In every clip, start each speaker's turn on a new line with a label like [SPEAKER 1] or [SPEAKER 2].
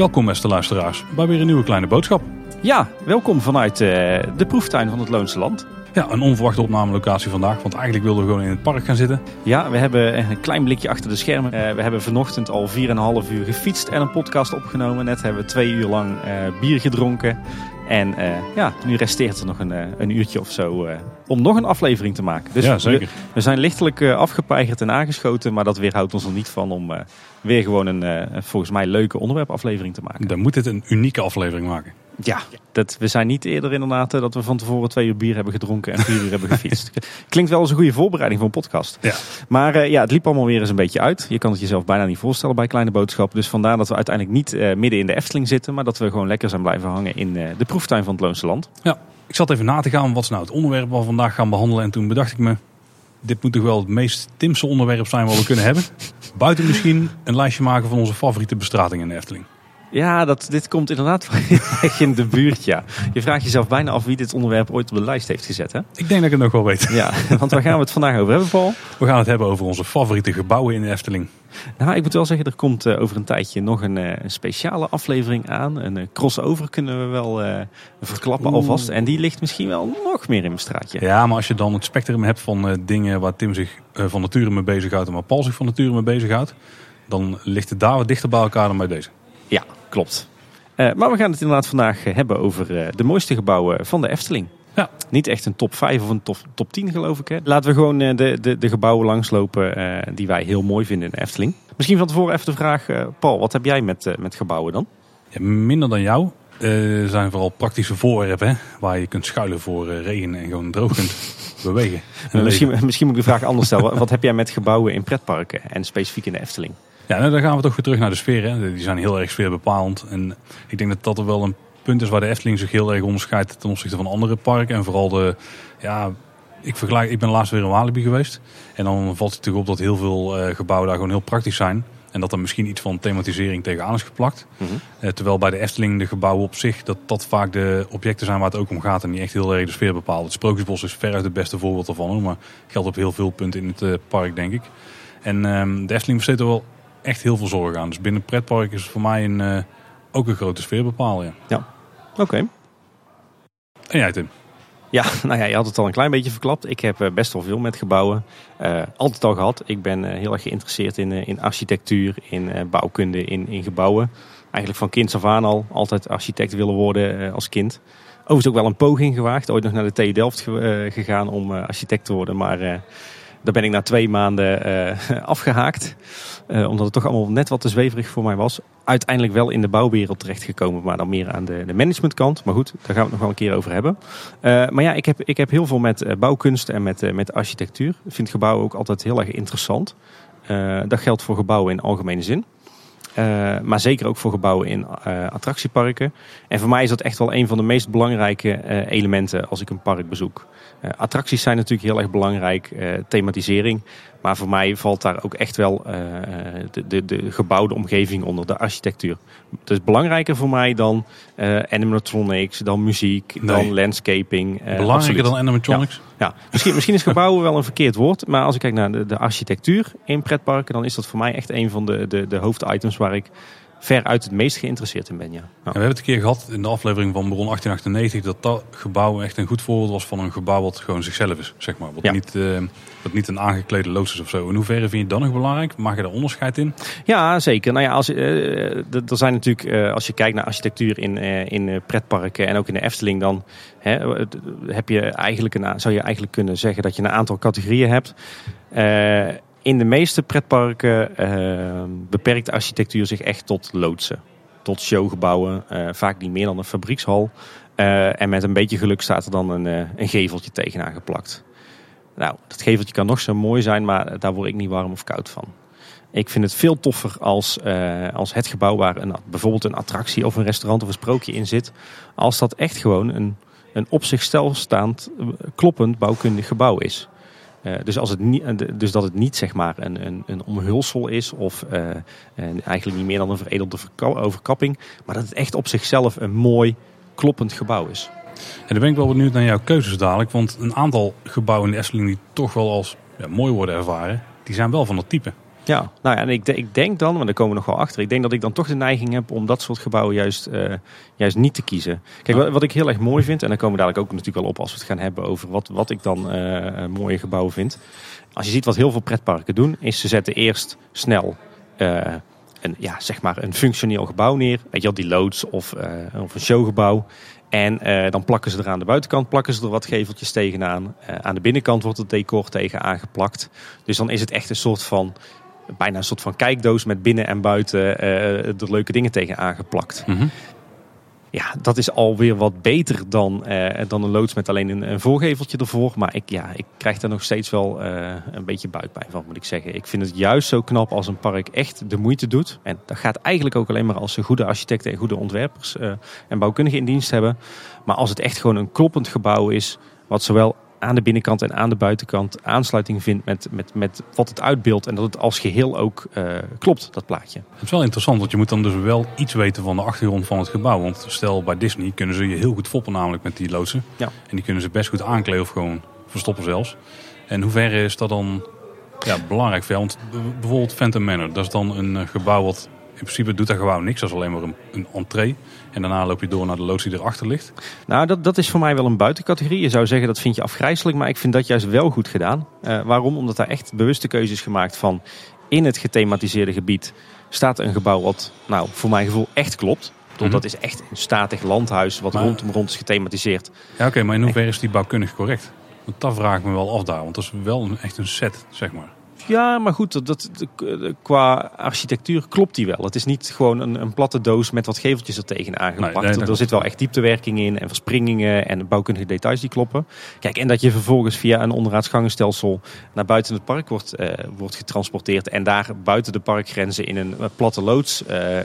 [SPEAKER 1] Welkom beste luisteraars bij weer een nieuwe kleine boodschap.
[SPEAKER 2] Ja, welkom vanuit uh, de proeftuin van het Loonse Land.
[SPEAKER 1] Ja, een onverwachte opnamelocatie vandaag, want eigenlijk wilden we gewoon in het park gaan zitten.
[SPEAKER 2] Ja, we hebben een klein blikje achter de schermen. Uh, we hebben vanochtend al 4,5 uur gefietst en een podcast opgenomen. Net hebben we twee uur lang uh, bier gedronken. En ja, nu resteert er nog een, een uurtje of zo om nog een aflevering te maken.
[SPEAKER 1] Dus ja, zeker.
[SPEAKER 2] We, we zijn lichtelijk afgepeigerd en aangeschoten, maar dat weerhoudt ons er niet van om weer gewoon een volgens mij leuke onderwerpaflevering te maken.
[SPEAKER 1] Dan moet dit een unieke aflevering maken.
[SPEAKER 2] Ja, dat, we zijn niet eerder inderdaad dat we van tevoren twee uur bier hebben gedronken en vier uur hebben gefietst. Klinkt wel als een goede voorbereiding voor een podcast.
[SPEAKER 1] Ja.
[SPEAKER 2] Maar uh, ja, het liep allemaal weer eens een beetje uit. Je kan het jezelf bijna niet voorstellen bij Kleine Boodschap. Dus vandaar dat we uiteindelijk niet uh, midden in de Efteling zitten, maar dat we gewoon lekker zijn blijven hangen in uh, de proeftuin van het Loonse Land.
[SPEAKER 1] Ja, ik zat even na te gaan wat is nou het onderwerp waar we vandaag gaan behandelen. En toen bedacht ik me, dit moet toch wel het meest Timse onderwerp zijn wat we kunnen hebben. Buiten misschien een lijstje maken van onze favoriete bestratingen in de Efteling.
[SPEAKER 2] Ja, dat, dit komt inderdaad echt in de buurt, ja. Je vraagt jezelf bijna af wie dit onderwerp ooit op de lijst heeft gezet, hè?
[SPEAKER 1] Ik denk dat ik het nog wel weet.
[SPEAKER 2] Ja, want waar gaan we het vandaag over hebben, Paul?
[SPEAKER 1] We gaan het hebben over onze favoriete gebouwen in de Efteling.
[SPEAKER 2] Nou, ik moet wel zeggen, er komt uh, over een tijdje nog een, uh, een speciale aflevering aan. Een uh, crossover kunnen we wel verklappen alvast. En die ligt misschien wel nog meer in mijn straatje.
[SPEAKER 1] Ja, maar als je dan het spectrum hebt van dingen waar Tim zich van nature mee bezighoudt en waar Paul zich van nature mee bezighoudt, dan ligt het daar wat dichter bij elkaar dan bij deze.
[SPEAKER 2] Ja, klopt. Uh, maar we gaan het inderdaad vandaag hebben over uh, de mooiste gebouwen van de Efteling.
[SPEAKER 1] Ja.
[SPEAKER 2] Niet echt een top 5 of een top, top 10 geloof ik. Hè? Laten we gewoon uh, de, de, de gebouwen langslopen die wij heel mooi vinden in de Efteling. Misschien van tevoren even de vraag, Paul, wat heb jij met, met gebouwen dan?
[SPEAKER 1] Ja, minder dan jou. Er zijn vooral praktische voorwerpen hè? waar je kunt schuilen voor regen en gewoon droog kunt bewegen.
[SPEAKER 2] Misschien, misschien moet ik de vraag anders stellen. wat heb jij met gebouwen in pretparken en specifiek in de Efteling?
[SPEAKER 1] Ja, nou, dan gaan we toch weer terug naar de sfeer. Hè. Die zijn heel erg sfeerbepalend. En ik denk dat dat er wel een punt is waar de Efteling zich heel erg onderscheidt ten opzichte van andere parken. En vooral de, ja, ik vergelijk, ik ben laatst weer in Walibi geweest. En dan valt het natuurlijk op dat heel veel uh, gebouwen daar gewoon heel praktisch zijn. En dat er misschien iets van thematisering tegenaan is geplakt. Mm -hmm. uh, terwijl bij de Efteling de gebouwen op zich, dat dat vaak de objecten zijn waar het ook om gaat. En die echt heel erg de sfeer bepalen. Het Sprookjesbos is veruit het beste voorbeeld daarvan. Maar geldt op heel veel punten in het uh, park, denk ik. En um, de Efteling besteedt er wel echt heel veel zorg aan. Dus binnen pretpark is het voor mij een, uh, ook een grote sfeerbepaler. Ja,
[SPEAKER 2] ja. oké. Okay.
[SPEAKER 1] En jij Tim?
[SPEAKER 2] Ja, nou ja, je had het al een klein beetje verklapt. Ik heb best wel veel met gebouwen. Uh, altijd al gehad. Ik ben heel erg geïnteresseerd in, in architectuur, in bouwkunde, in, in gebouwen. Eigenlijk van kinds af aan al altijd architect willen worden als kind. Overigens ook wel een poging gewaagd. Ooit nog naar de TU Delft gegaan om architect te worden. Maar daar ben ik na twee maanden afgehaakt. Uh, omdat het toch allemaal net wat te zweverig voor mij was. Uiteindelijk wel in de bouwwereld terechtgekomen, maar dan meer aan de, de managementkant. Maar goed, daar gaan we het nog wel een keer over hebben. Uh, maar ja, ik heb, ik heb heel veel met bouwkunst en met, met architectuur. Ik vind gebouwen ook altijd heel erg interessant. dat geldt voor gebouwen in algemene zin. Uh, maar zeker ook voor gebouwen in uh, attractieparken. En voor mij is dat echt wel een van de meest belangrijke uh, elementen als ik een park bezoek. attracties zijn natuurlijk heel erg belangrijk, thematisering. Maar voor mij valt daar ook echt wel de, de, de, gebouwde omgeving onder, de architectuur. Het is belangrijker voor mij dan animatronics, dan muziek, nee. dan landscaping.
[SPEAKER 1] belangrijker absoluut. dan animatronics?
[SPEAKER 2] Ja, ja. Misschien, misschien is gebouwen wel een verkeerd woord. Maar als ik kijk naar de, de architectuur in pretparken, dan is dat voor mij echt een van de, de, de hoofditems waar ik veruit het meest geïnteresseerd in ben. Ja.
[SPEAKER 1] Ja. we hebben het een keer gehad in de aflevering van Bron 1898 dat dat gebouw echt een goed voorbeeld was van een gebouw wat gewoon zichzelf is. Zeg maar. Wat, niet, uh, wat niet een aangeklede loods is of zo. In hoeverre vind je dat nog belangrijk? Mag je daar onderscheid in?
[SPEAKER 2] Ja, zeker. Nou ja, als, uh, er zijn natuurlijk, uh, als je kijkt naar architectuur in, in pretparken en ook in de Efteling, dan hè, heb je eigenlijk een, zou je eigenlijk kunnen zeggen dat je een aantal categorieën hebt. In de meeste pretparken uh, beperkt architectuur zich echt tot loodsen. Tot showgebouwen, uh, vaak niet meer dan een fabriekshal. Uh, en met een beetje geluk staat er dan een, een geveltje tegenaan geplakt. Nou, dat geveltje kan nog zo mooi zijn, maar daar word ik niet warm of koud van. Ik vind het veel toffer als, als het gebouw waar een, bijvoorbeeld een attractie of een restaurant of een sprookje in zit. Als dat echt gewoon een, een op zichzelf staand, kloppend bouwkundig gebouw is. Uh, dus, als het niet, dus dat het niet zeg maar een, een, een omhulsel is of uh, eigenlijk niet meer dan een veredelde overkapping. Maar dat het echt op zichzelf een mooi kloppend gebouw is.
[SPEAKER 1] En dan ben ik wel benieuwd naar jouw keuzes dadelijk. Want een aantal gebouwen in de Efteling die toch wel als ja, mooi worden ervaren, die zijn wel van dat type.
[SPEAKER 2] Ja, nou ja, en ik, ik denk dan, maar daar komen we nog wel achter. Ik denk dat ik dan toch de neiging heb om dat soort gebouwen juist, uh, juist niet te kiezen. Kijk, wat, wat, ik heel erg mooi vind, en daar komen we dadelijk ook natuurlijk wel op als we het gaan hebben over wat, wat ik dan uh, mooie gebouwen vind. Als je ziet wat heel veel pretparken doen, is ze zetten eerst snel uh, een, ja, zeg maar een functioneel gebouw neer. Weet je wel, die loods of, of een showgebouw. En uh, dan plakken ze er aan de buitenkant plakken ze er wat geveltjes tegenaan. Uh, aan de binnenkant wordt het decor tegen aangeplakt. Dus dan is het echt een soort van bijna een soort van kijkdoos met binnen en buiten er leuke dingen tegen aangeplakt.
[SPEAKER 1] Mm -hmm.
[SPEAKER 2] Ja, dat is alweer wat beter dan, uh, dan een loods met alleen een, een, voorgeveltje ervoor. Maar ik, ja, ik krijg daar nog steeds wel uh, een beetje buikpijn van, moet ik zeggen. Ik vind het juist zo knap als een park echt de moeite doet. En dat gaat eigenlijk ook alleen maar als ze goede architecten en goede ontwerpers en bouwkundigen in dienst hebben. Maar als het echt gewoon een kloppend gebouw is, wat zowel aan de binnenkant en aan de buitenkant aansluiting vindt met, met, met wat het uitbeeldt. En dat het als geheel ook uh, klopt, dat plaatje.
[SPEAKER 1] Het is wel interessant, want je moet dan dus wel iets weten van de achtergrond van het gebouw. Want stel bij Disney kunnen ze je heel goed foppen namelijk met die loodsen.
[SPEAKER 2] Ja.
[SPEAKER 1] En die kunnen ze best goed aankleden of gewoon verstoppen zelfs. En hoe ver is dat dan ja, belangrijk voor jou? Want bijvoorbeeld Phantom Manor, dat is dan een gebouw wat principe doet dat gebouw niks. Dat is alleen maar een, een entree. En daarna loop je door naar de loods die erachter ligt.
[SPEAKER 2] Nou, dat, dat is voor mij wel een buitencategorie. Je zou zeggen dat vind je afgrijzelijk. Maar ik vind dat juist wel goed gedaan. Uh, waarom? Omdat daar echt bewuste keuzes gemaakt van... in het gethematiseerde gebied staat een gebouw wat nou, voor mijn gevoel echt klopt. Want mm -hmm. dat is echt een statig landhuis wat maar, rondom rond is gethematiseerd.
[SPEAKER 1] Ja, oké. Okay, maar in hoeverre is die bouwkundig correct? Want dat vraag ik me wel af daar. Want dat is wel een, echt een set, zeg maar.
[SPEAKER 2] Ja, maar goed, dat, dat, qua architectuur klopt die wel. Het is niet gewoon een, een platte doos met wat geveltjes er tegen aangepakt. Nee, nee, er zit wel echt dieptewerking in en verspringingen en bouwkundige details die kloppen. Kijk, en dat je vervolgens via een onderraadsgangenstelsel naar buiten het park wordt, uh, wordt getransporteerd. En daar buiten de parkgrenzen in een platte loods uh, uh,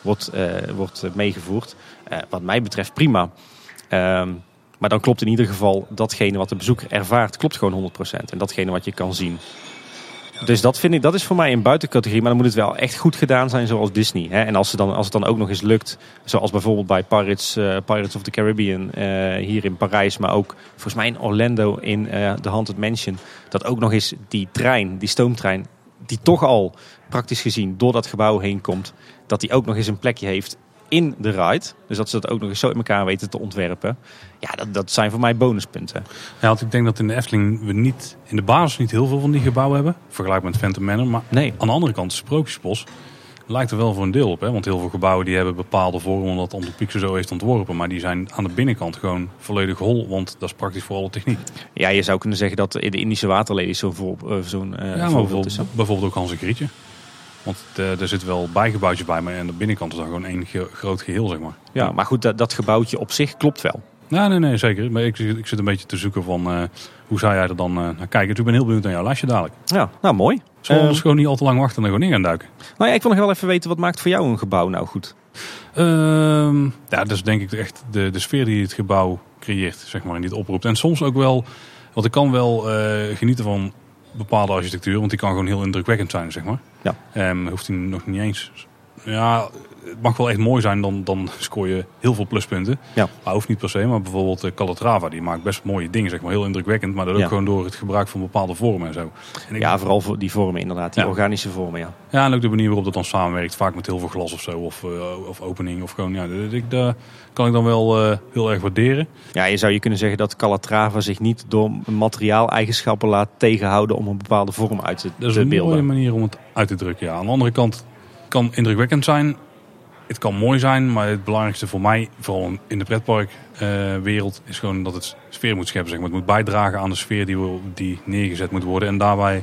[SPEAKER 2] wordt, wordt meegevoerd. wat mij betreft prima. Um, maar dan klopt in ieder geval datgene wat de bezoeker ervaart, klopt gewoon 100%. En datgene wat je kan zien, dus dat vind ik, dat is voor mij een buitencategorie. Maar dan moet het wel echt goed gedaan zijn zoals Disney. Hè? En als, ze dan, als het dan ook nog eens lukt, zoals bijvoorbeeld bij Pirates, uh, Pirates of the Caribbean uh, hier in Parijs. Maar ook volgens mij in Orlando in uh, The Haunted Mansion. Dat ook nog eens die trein, die stoomtrein, die toch al praktisch gezien door dat gebouw heen komt. Dat die ook nog eens een plekje heeft in de ride. Dus dat ze dat ook nog eens zo in elkaar weten te ontwerpen. Ja, dat, dat zijn voor mij bonuspunten.
[SPEAKER 1] Ja, want ik denk dat in de Efteling we niet in de basis niet heel veel van die gebouwen hebben. Vergelijk met Phantom Manor. Maar
[SPEAKER 2] nee.
[SPEAKER 1] aan de andere kant, Sprookjesbos lijkt er wel voor een deel op. Hè? Want heel veel gebouwen die hebben bepaalde vormen omdat Anton Pieck ze zo heeft ontworpen. Maar die zijn aan de binnenkant gewoon volledig hol. Want dat is praktisch voor alle techniek.
[SPEAKER 2] Ja, je zou kunnen zeggen dat in de Indische waterlelies zo'n voor, zo'n uh,
[SPEAKER 1] ja, voorbeeld is. Bijvoorbeeld ook Hans en Grietje. Want de, er zit wel bijgebouwtjes bij, maar aan de binnenkant is dan gewoon één ge groot geheel, zeg maar.
[SPEAKER 2] Ja, maar goed, dat, dat gebouwtje op zich klopt wel.
[SPEAKER 1] Ja, nee, nee, zeker. Maar ik, ik zit een beetje te zoeken van uh, hoe zou jij er dan uh, naar kijken. Dus ik ben heel benieuwd naar jouw lijstje dadelijk.
[SPEAKER 2] Ja, nou mooi.
[SPEAKER 1] Zullen we uh, gewoon niet al te lang wachten en er gewoon in gaan duiken?
[SPEAKER 2] Nou ja, ik wil nog wel even weten, wat maakt voor jou een gebouw nou goed?
[SPEAKER 1] Uh, ja, dat is denk ik echt de, de sfeer die het gebouw creëert, zeg maar, en die het oproept. En soms ook wel, want ik kan wel genieten van bepaalde architectuur, want die kan gewoon heel indrukwekkend zijn, zeg maar.
[SPEAKER 2] Ja.
[SPEAKER 1] Um, hoeft hij nog niet eens. Ja, het mag wel echt mooi zijn, dan, dan scoor je heel veel pluspunten.
[SPEAKER 2] Ja.
[SPEAKER 1] Maar hoeft niet per se. Maar bijvoorbeeld uh, Calatrava, die maakt best mooie dingen, zeg maar. Heel indrukwekkend, maar dat
[SPEAKER 2] Ja.
[SPEAKER 1] ook gewoon door het gebruik van bepaalde vormen en zo. En
[SPEAKER 2] Ja, vooral voor die vormen inderdaad, die
[SPEAKER 1] Ja.
[SPEAKER 2] organische vormen, ja.
[SPEAKER 1] Ja, en ook de manier waarop dat dan samenwerkt. Vaak met heel veel glas of zo, of, eh, of opening. Of gewoon, ja, dat, ik, dat kan ik dan wel eh, heel erg waarderen.
[SPEAKER 2] Ja, je zou je kunnen zeggen dat Calatrava zich niet door materiaaleigenschappen laat tegenhouden om een bepaalde vorm uit te,
[SPEAKER 1] Dat is
[SPEAKER 2] te
[SPEAKER 1] een
[SPEAKER 2] beelden.
[SPEAKER 1] mooie manier om het uit te drukken. Ja. Aan de andere kant kan indrukwekkend zijn. Het kan mooi zijn, maar het belangrijkste voor mij, vooral in de pretparkwereld, is gewoon dat het sfeer moet scheppen. Zeg maar. Het moet bijdragen aan de sfeer die, we, die neergezet moet worden. En daarbij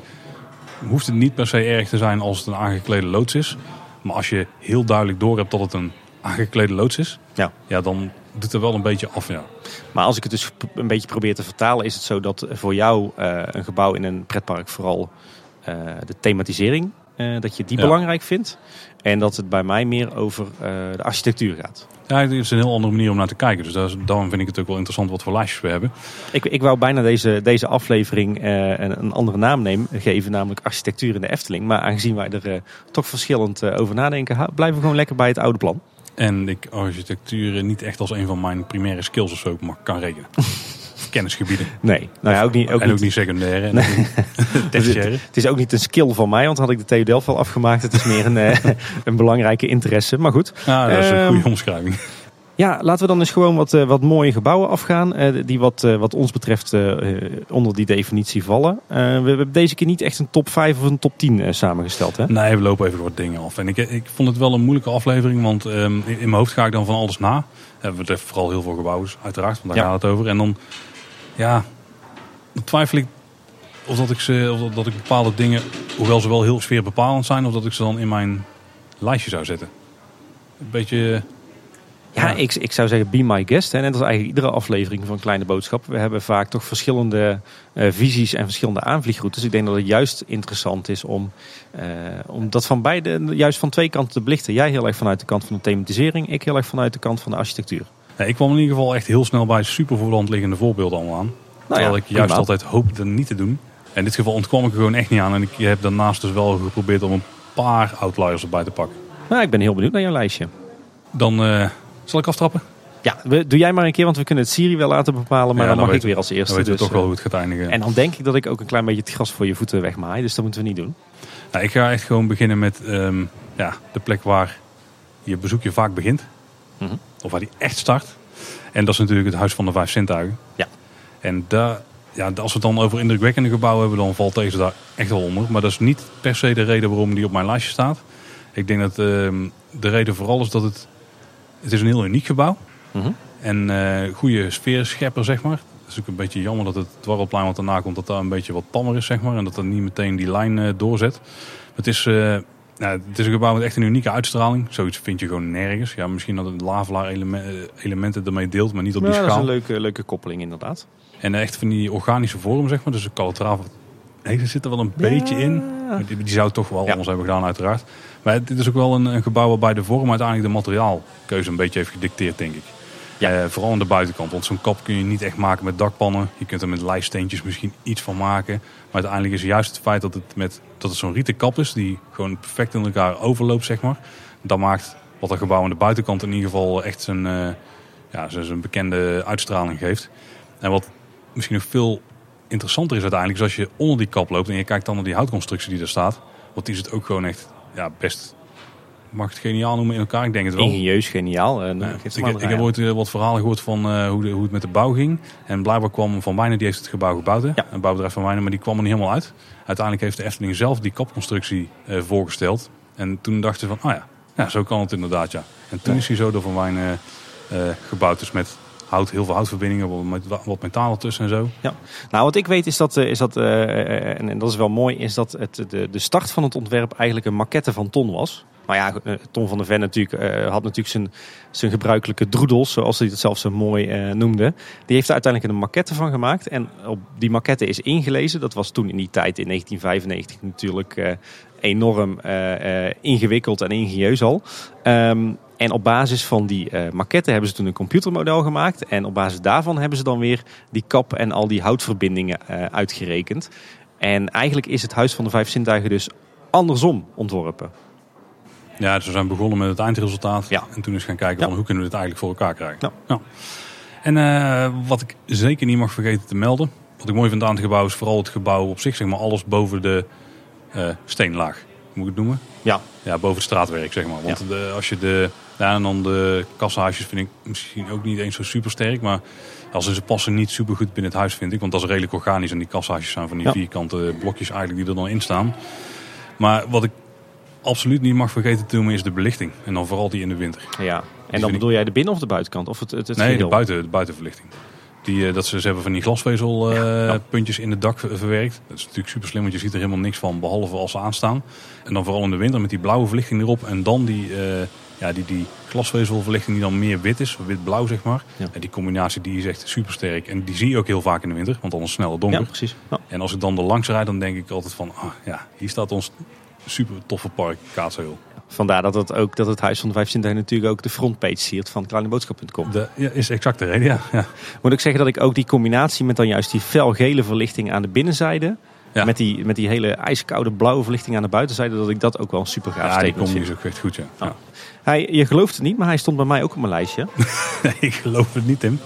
[SPEAKER 1] hoeft het niet per se erg te zijn als het een aangeklede loods is. Maar als je heel duidelijk door hebt dat het een aangeklede loods is,
[SPEAKER 2] Ja.
[SPEAKER 1] ja, dan doet er wel een beetje af. Ja.
[SPEAKER 2] Maar als ik het dus een beetje probeer te vertalen, is het zo dat voor jou eh, een gebouw in een pretpark vooral eh, de thematisering, eh, dat je die
[SPEAKER 1] Ja.
[SPEAKER 2] belangrijk vindt. En dat het bij mij meer over eh, de architectuur gaat.
[SPEAKER 1] Ja, het is een heel andere manier om naar te kijken. Dus dat is- daarom vind ik het ook wel interessant wat voor lijstjes we hebben.
[SPEAKER 2] Ik, ik wou bijna deze, deze aflevering eh, een, een andere naam nemen, geven, namelijk architectuur in de Efteling. Maar aangezien wij er toch verschillend over nadenken, blijven we gewoon lekker bij het oude plan.
[SPEAKER 1] En ik architectuur niet echt als een van mijn primaire skills of zo kan rekenen. Kennisgebieden.
[SPEAKER 2] Nee, nou ja, ook niet, ook
[SPEAKER 1] en
[SPEAKER 2] niet,
[SPEAKER 1] ook niet. En
[SPEAKER 2] Nee.
[SPEAKER 1] tertiaire.
[SPEAKER 2] Het is ook niet een skill van mij, want had ik de TU Delft wel afgemaakt. Het is meer een, eh, een belangrijke interesse. Maar goed.
[SPEAKER 1] Ja, dat is een
[SPEAKER 2] Ehm,
[SPEAKER 1] goede omschrijving.
[SPEAKER 2] Ja, laten we dan eens gewoon wat, eh, wat mooie gebouwen afgaan. eh, die wat, wat ons betreft onder die definitie vallen. We, hebben deze keer niet echt een top 5 of een top 10 eh, samengesteld. Hè?
[SPEAKER 1] Nee, we lopen even wat dingen af. En ik, ik vond het wel een moeilijke aflevering, want ehm, in, mijn hoofd ga ik dan van alles na. We betreft vooral heel veel gebouwen, uiteraard, want daar
[SPEAKER 2] Ja.
[SPEAKER 1] gaat het over. En dan, ja, dan twijfel ik of dat ik, ze, of dat, ik bepaalde dingen, hoewel ze wel heel sfeerbepalend zijn, of dat ik ze dan in mijn lijstje zou zetten. Een beetje,
[SPEAKER 2] Ja,
[SPEAKER 1] Ja.
[SPEAKER 2] ik, ik zou zeggen be my guest. Hè. Net als eigenlijk iedere aflevering van Kleine Boodschap. We hebben vaak toch verschillende eh, visies en verschillende aanvliegroutes. Ik denk dat het juist interessant is om, eh, om dat van beide, juist van twee kanten te belichten. Jij heel erg vanuit de kant van de thematisering. Ik heel erg vanuit de kant van de architectuur.
[SPEAKER 1] Ja, ik kwam in ieder geval echt heel snel bij super voor de hand liggende voorbeelden allemaal aan. Terwijl ik juist
[SPEAKER 2] prima.
[SPEAKER 1] altijd hoop het niet te doen. In dit geval ontkwam ik er gewoon echt niet aan. En ik heb daarnaast dus wel geprobeerd om een paar outliers erbij te pakken.
[SPEAKER 2] Nou, ik ben heel benieuwd naar jouw lijstje.
[SPEAKER 1] Dan eh, zal ik aftrappen.
[SPEAKER 2] Ja, we, doe jij maar een keer, want we kunnen het Siri wel laten bepalen. Maar
[SPEAKER 1] Ja,
[SPEAKER 2] dan,
[SPEAKER 1] dan
[SPEAKER 2] mag ik weer als eerste.
[SPEAKER 1] Dan weten we
[SPEAKER 2] dus,
[SPEAKER 1] toch wel
[SPEAKER 2] eh,
[SPEAKER 1] hoe het gaat eindigen.
[SPEAKER 2] En dan denk ik dat ik ook een klein beetje het gras voor je voeten wegmaai. Dus dat moeten we niet doen.
[SPEAKER 1] Nou, ik ga echt gewoon beginnen met ehm, ja, de plek waar je bezoekje vaak begint.
[SPEAKER 2] Mhm.
[SPEAKER 1] Of waar die echt start. En dat is natuurlijk het Huis van de Vijf Zintuigen.
[SPEAKER 2] Ja.
[SPEAKER 1] En daar, ja, als we het dan over indrukwekkende gebouwen hebben, dan valt deze daar echt wel onder. Maar dat is niet per se de reden waarom die op mijn lijstje staat. Ik denk dat ehm, de reden vooral is dat het... Het is een heel uniek gebouw.
[SPEAKER 2] Mhm.
[SPEAKER 1] En eh goede sfeerschepper, zeg maar. Het is ook een beetje jammer dat het dwarrelplein wat daarna komt, dat daar een beetje wat tammer is, zeg maar. En dat dat niet meteen die lijn eh, doorzet. Het is, eh, nou, het is een gebouw met echt een unieke uitstraling. Zoiets vind je gewoon nergens. Ja, misschien dat het lavelaar eleme- eh, elementen ermee deelt, maar niet op die
[SPEAKER 2] Ja, dat is
[SPEAKER 1] schaal.
[SPEAKER 2] een leuke, leuke koppeling inderdaad.
[SPEAKER 1] En echt van die organische vorm, zeg maar. Dus de calatrava heeft- zit er wel een beetje in. Die, die zou toch wel
[SPEAKER 2] Ja.
[SPEAKER 1] anders hebben gedaan, uiteraard. Maar dit is ook wel een, een gebouw waarbij de vorm uiteindelijk de materiaalkeuze een beetje heeft gedicteerd, denk ik.
[SPEAKER 2] Ja.
[SPEAKER 1] Eh, vooral aan de buitenkant. Want zo'n kap kun je niet echt maken met dakpannen. Je kunt er met lijststeentjes misschien iets van maken. Maar uiteindelijk is juist het feit dat het, met, dat het zo'n rieten kap is. Die gewoon perfect in elkaar overloopt, zeg maar. Dat maakt wat een gebouw aan de buitenkant in ieder geval echt zijn, eh, ja, zijn, bekende uitstraling geeft. En wat misschien nog veel interessanter is uiteindelijk, is als je onder die kap loopt en je kijkt dan naar die houtconstructie die er staat. Want die zit ook gewoon echt ja, best, mag het geniaal noemen in elkaar? Ik denk het wel.
[SPEAKER 2] Ingenieus, geniaal. Eh,
[SPEAKER 1] Ja, ik, heb ooit eh, wat verhalen gehoord van eh, hoe, de, hoe het met de bouw ging. En blijkbaar kwam Van Wijnen, die heeft het gebouw gebouwd. Hè?
[SPEAKER 2] Ja.
[SPEAKER 1] Een bouwbedrijf Van Wijnen, maar die kwam er niet helemaal uit. Uiteindelijk heeft de Efteling zelf die kapconstructie voorgesteld. En toen dachten ze van, oh ja, ja, zo kan het inderdaad, ja. En toen
[SPEAKER 2] Ja.
[SPEAKER 1] is hij zo door Van Wijnen gebouwd. Dus met hout, heel veel houtverbindingen, wat, wat metaal ertussen en zo.
[SPEAKER 2] Nou, wat ik weet is dat, is dat en, en dat is wel mooi, is dat het, de, de start van het ontwerp eigenlijk een maquette van Ton was. Maar ja, eh, Ton van der Ven natuurlijk, eh, had natuurlijk zijn, zijn gebruikelijke droedels, zoals hij het zelf zo mooi eh, noemde. Die heeft er uiteindelijk een maquette van gemaakt. En op die maquette is ingelezen. Dat was toen in die tijd, in 1995, natuurlijk enorm ingewikkeld en ingenieus al. Ehm, en op basis van die eh maquette hebben ze toen een computermodel gemaakt. En op basis daarvan hebben ze dan weer die kap en al die houtverbindingen uitgerekend. En eigenlijk is het Huis van de Vijf Zintuigen dus andersom ontworpen.
[SPEAKER 1] Ja, dus we zijn begonnen met het eindresultaat.
[SPEAKER 2] Ja.
[SPEAKER 1] En toen is gaan kijken van hoe kunnen we dit eigenlijk voor elkaar krijgen.
[SPEAKER 2] Ja.
[SPEAKER 1] En eh, wat ik zeker niet mag vergeten te melden. Wat ik mooi vind aan het gebouw is vooral het gebouw op zich. Zeg maar alles boven de eh, steenlaag. Moet ik het noemen?
[SPEAKER 2] Ja,
[SPEAKER 1] Ja, boven het straatwerk zeg maar. Want de, als je de... Ja, en dan de kassenhuisjes vind ik misschien ook niet eens zo super sterk. Maar als ze passen niet super goed binnen het huis vind ik. Want dat is redelijk organisch. En die kassenhuisjes zijn van die
[SPEAKER 2] Ja.
[SPEAKER 1] vierkante blokjes eigenlijk die er dan in staan. Maar wat ik absoluut niet mag vergeten te doen is de belichting. En dan vooral die in de winter.
[SPEAKER 2] ja. En dan bedoel jij de binnen- of de buitenkant? Of het, het, het
[SPEAKER 1] nee, de, buiten, de buitenverlichting. Die, eh, dat ze, ze hebben van die glasvezelpuntjes
[SPEAKER 2] Ja, ja.
[SPEAKER 1] puntjes in het dak ver- verwerkt. Dat is natuurlijk super slim, want je ziet er helemaal niks van, behalve als ze aanstaan. En dan vooral in de winter met die blauwe verlichting erop. En dan die, eh, ja, die, die glasvezelverlichting die dan meer wit is, wit-blauw zeg maar.
[SPEAKER 2] Ja.
[SPEAKER 1] En die combinatie die is echt super sterk. En die zie je ook heel vaak in de winter, want anders sneller
[SPEAKER 2] Ja,
[SPEAKER 1] donker.
[SPEAKER 2] precies. Ja.
[SPEAKER 1] En als ik dan er langs rijd, dan denk ik altijd van, ah, ja, hier staat ons super toffe park, Kaatsheuvel.
[SPEAKER 2] Vandaar dat het, ook, dat het Huis van de Vijf Zintuigen natuurlijk ook de frontpage siert van kleineboodschap.com.
[SPEAKER 1] Dat ja, is exact de reden, ja. ja.
[SPEAKER 2] Moet ik zeggen dat ik ook die combinatie met dan juist die felgele verlichting aan de binnenzijde,
[SPEAKER 1] Ja.
[SPEAKER 2] Met, die, met die hele ijskoude blauwe verlichting aan de buitenzijde, dat ik dat ook wel een super gaaf
[SPEAKER 1] Ja, die
[SPEAKER 2] vind.
[SPEAKER 1] is ook echt goed, ja. ja.
[SPEAKER 2] Hij, je gelooft het niet, maar hij stond bij mij ook op mijn lijstje.
[SPEAKER 1] ik geloof het niet, Tim.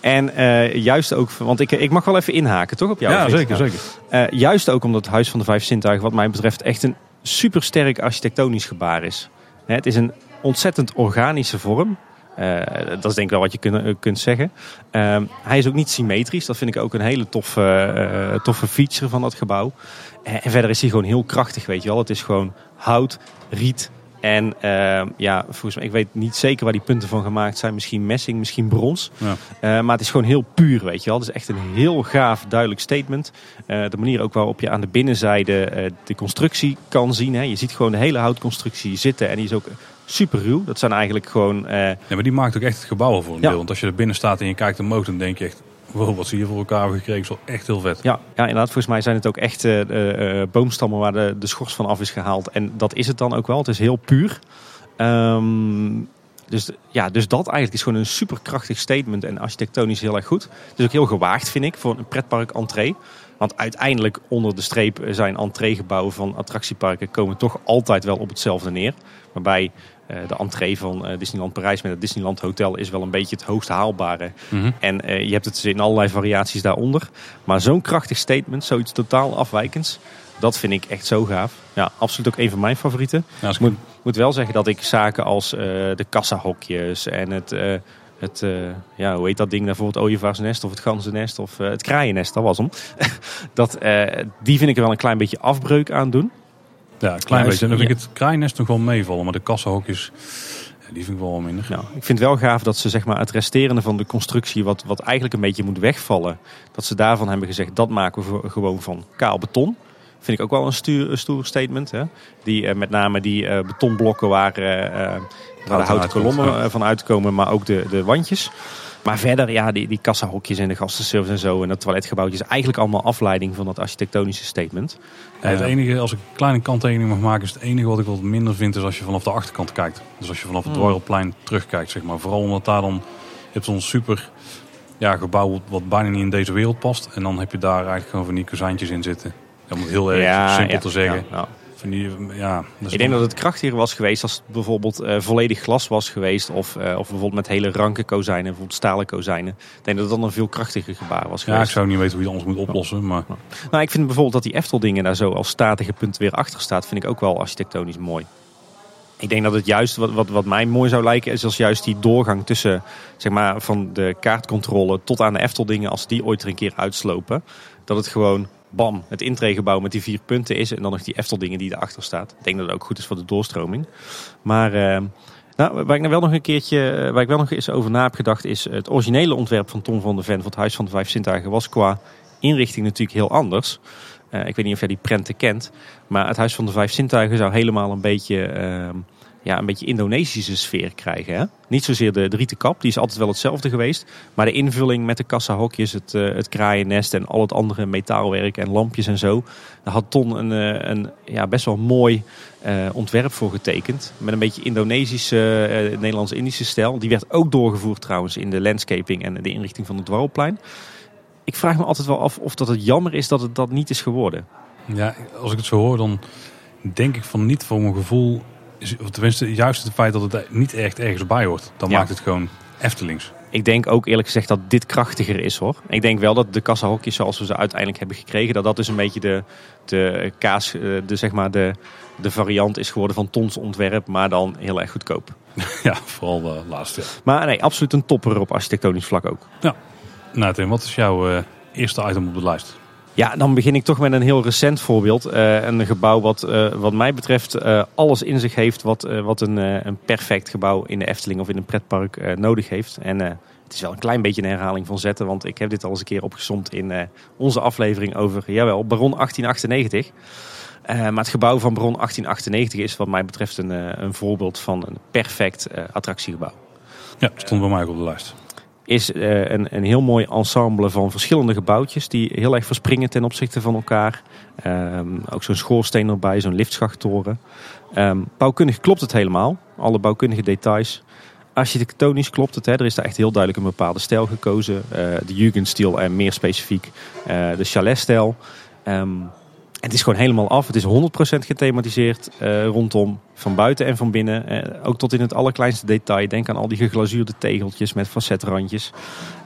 [SPEAKER 2] En eh, juist ook, want ik, ik mag wel even inhaken, toch? Op jou?
[SPEAKER 1] ja, zeker, zeker.
[SPEAKER 2] Eh, juist ook omdat het Huis van de Vijf Zintuigen, wat mij betreft, echt een supersterk architectonisch gebaar is. Het is een ontzettend organische vorm. Eh, dat is denk ik wel wat je eh, kunt zeggen. Ehm, hij is ook niet symmetrisch. Dat vind ik ook een hele toffe, eh, toffe feature van dat gebouw. En verder is hij gewoon heel krachtig, weet je wel. Het is gewoon hout, riet en ehm, ja, volgens mij, ik weet niet zeker waar die punten van gemaakt zijn. Misschien messing, misschien brons.
[SPEAKER 1] Ja.
[SPEAKER 2] Eh, maar het is gewoon heel puur, weet je wel. Het is echt een heel gaaf, duidelijk statement. Eh, de manier ook waarop je aan de binnenzijde eh, de constructie kan zien. Hè. Je ziet gewoon de hele houtconstructie zitten en die is ook super ruw. Dat zijn eigenlijk gewoon...
[SPEAKER 1] Ja, maar die maakt ook echt het gebouw voor een
[SPEAKER 2] Ja.
[SPEAKER 1] deel. Want als je er binnen staat en je kijkt omhoog, dan denk je echt... Wow, wat ze hier voor elkaar hebben gekregen, is wel echt heel vet.
[SPEAKER 2] ja, ja, inderdaad. Volgens mij zijn het ook echt eh, eh, boomstammen waar de, de schors van af is gehaald. En dat is het dan ook wel. Het is heel puur. Ehm, dus, ja, dus dat eigenlijk is gewoon een superkrachtig statement en architectonisch heel erg goed. Het is ook heel gewaagd, vind ik, voor een pretpark entree. Want uiteindelijk onder de streep zijn entreegebouwen van attractieparken komen toch altijd wel op hetzelfde neer. Waarbij de entree van eh, Disneyland Parijs met het Disneyland Hotel is wel een beetje het hoogst haalbare.
[SPEAKER 1] Mhm.
[SPEAKER 2] En eh, je hebt het in allerlei variaties daaronder. Maar zo'n krachtig statement, zoiets totaal afwijkends, dat vind ik echt zo gaaf. Ja, absoluut ook een van mijn favorieten.
[SPEAKER 1] Ja, ik-
[SPEAKER 2] Moet, moet wel zeggen dat ik zaken als eh, de kassahokjes en het, eh, het eh, ja, hoe heet dat ding daarvoor? Het ooievaarsnest of het ganzennest of eh, het kraaiennest, dat was hem. dat, eh, die vind ik er wel een klein beetje afbreuk aan doen.
[SPEAKER 1] Ja, een klein beetje. En dan
[SPEAKER 2] is-
[SPEAKER 1] vind ik het kraaiennest nog wel meevallen. Maar de kassenhokjes, die vind ik wel minder.
[SPEAKER 2] Nou, ik vind het wel gaaf dat ze zeg maar, het resterende van de constructie, wat, wat eigenlijk een beetje moet wegvallen, dat ze daarvan hebben gezegd dat maken we gewoon van kaal beton. Vind ik ook wel een, stuur, een stoer statement. Hè? Die, eh, met name die eh, betonblokken waar, eh, waar de houten kolommen van uitkomen, maar ook de, de wandjes. Maar verder, ja, die, die kassahokjes en de gastenservice en zo en dat toiletgebouwtje is eigenlijk allemaal afleiding van dat architectonische statement.
[SPEAKER 1] Ja, het
[SPEAKER 2] Eh,
[SPEAKER 1] enige, als ik een kleine kanttekening mag maken, is het enige wat ik wat minder vind, is als je vanaf de achterkant kijkt. Dus als je vanaf het
[SPEAKER 2] Hmm.
[SPEAKER 1] Dwarrelplein terugkijkt, zeg maar. Vooral omdat daar dan, je hebt zo'n super ja, gebouw wat- bijna niet in deze wereld past. En dan heb je daar eigenlijk gewoon van die kozijntjes in zitten. Om het heel erg simpel
[SPEAKER 2] ja,
[SPEAKER 1] te zeggen.
[SPEAKER 2] ja,
[SPEAKER 1] die, ja,
[SPEAKER 2] Ik denk dat het krachtiger was geweest als het bijvoorbeeld eh, volledig glas was geweest. Of, eh, of bijvoorbeeld met hele ranke kozijnen, bijvoorbeeld stalen kozijnen. Ik denk dat het dan een veel krachtiger gebaar was
[SPEAKER 1] Ja, ik
[SPEAKER 2] geweest.
[SPEAKER 1] zou niet weten hoe je het anders moet oplossen. Maar
[SPEAKER 2] Nou, ik vind bijvoorbeeld dat die Eftel dingen daar zo als statige punt weer achter staat. Vind ik ook wel architectonisch mooi. Ik denk dat het juist, wat, wat, wat mij mooi zou lijken, is als juist die doorgang tussen, zeg maar, van de kaartcontrole tot aan de Eftel dingen, als die ooit er een keer uitslopen. Dat het gewoon, bam, het intreegebouw met die vier punten is. En dan nog die Eftel dingen die erachter staat. Ik denk dat het ook goed is voor de doorstroming. Maar, eh, nou, waar ik nou wel nog een keertje, eh, waar ik wel nog eens over na heb gedacht, is het originele ontwerp van Tom van der Ven van het Huis van de Vijf Zintuigen was qua inrichting natuurlijk heel anders. Eh, ik weet niet of jij die prenten kent. Maar het Huis van de Vijf Zintuigen zou helemaal een beetje, ehm, ja, een beetje Indonesische sfeer krijgen. Hè? Niet zozeer de, de kap, die is altijd wel hetzelfde geweest. Maar de invulling met de kassahokjes, het, eh, het kraaiennest en al het andere metaalwerk en lampjes en zo. Daar had Ton een, eh, een ja, best wel mooi eh, ontwerp voor getekend. Met een beetje Indonesische, Nederlands-Indische stijl. Die werd ook doorgevoerd trouwens in de landscaping en de inrichting van het Dwarrelplein. Ik vraag me altijd wel af of dat het jammer is dat het dat niet is geworden.
[SPEAKER 1] ja, als ik het zo hoor, dan denk ik van niet voor mijn gevoel. Tenminste, juist het feit dat het niet echt ergens bij hoort. Dan
[SPEAKER 2] Ja.
[SPEAKER 1] maakt het gewoon Eftelings.
[SPEAKER 2] Ik denk ook eerlijk gezegd dat dit krachtiger is hoor. Ik denk wel dat de kassahokjes zoals we ze uiteindelijk hebben gekregen, dat dat dus een beetje de, de kaas, eh, de, zeg maar de, de variant is geworden van Tons ontwerp, maar dan heel erg goedkoop.
[SPEAKER 1] Ja, vooral de laatste. ja.
[SPEAKER 2] Maar nee, absoluut een topper op architectonisch vlak ook.
[SPEAKER 1] Nou Tim, wat is jouw eh, eerste item op de lijst?
[SPEAKER 2] Ja, dan begin ik toch met een heel recent voorbeeld. Eh, een gebouw wat, eh, wat mij betreft eh, alles in zich heeft wat, wat een, een perfect gebouw in de Efteling of in een pretpark nodig heeft. En het is wel een klein beetje een herhaling van zetten, want ik heb dit al eens een keer opgezomd in onze aflevering over, jawel, Baron 1898. Eh, maar het gebouw van Baron 1898 is wat mij betreft een, een voorbeeld van een perfect attractiegebouw
[SPEAKER 1] Ja, stond bij mij op de lijst.
[SPEAKER 2] Is eh, een, een heel mooi ensemble van verschillende gebouwtjes die heel erg verspringen ten opzichte van elkaar. Ehm, ook zo'n schoorsteen erbij, zo'n liftschachttoren. Ehm, bouwkundig klopt het helemaal, alle bouwkundige details. Architectonisch klopt het, hè. er is daar echt heel duidelijk een bepaalde stijl gekozen. Eh, de Jugendstil en meer specifiek eh, de chaletstijl. Ehm het is gewoon helemaal af. Het is 100% gethematiseerd uh, rondom, van buiten en van binnen. Uh, ook tot in het allerkleinste detail. Denk aan al die geglazuurde tegeltjes met facetrandjes.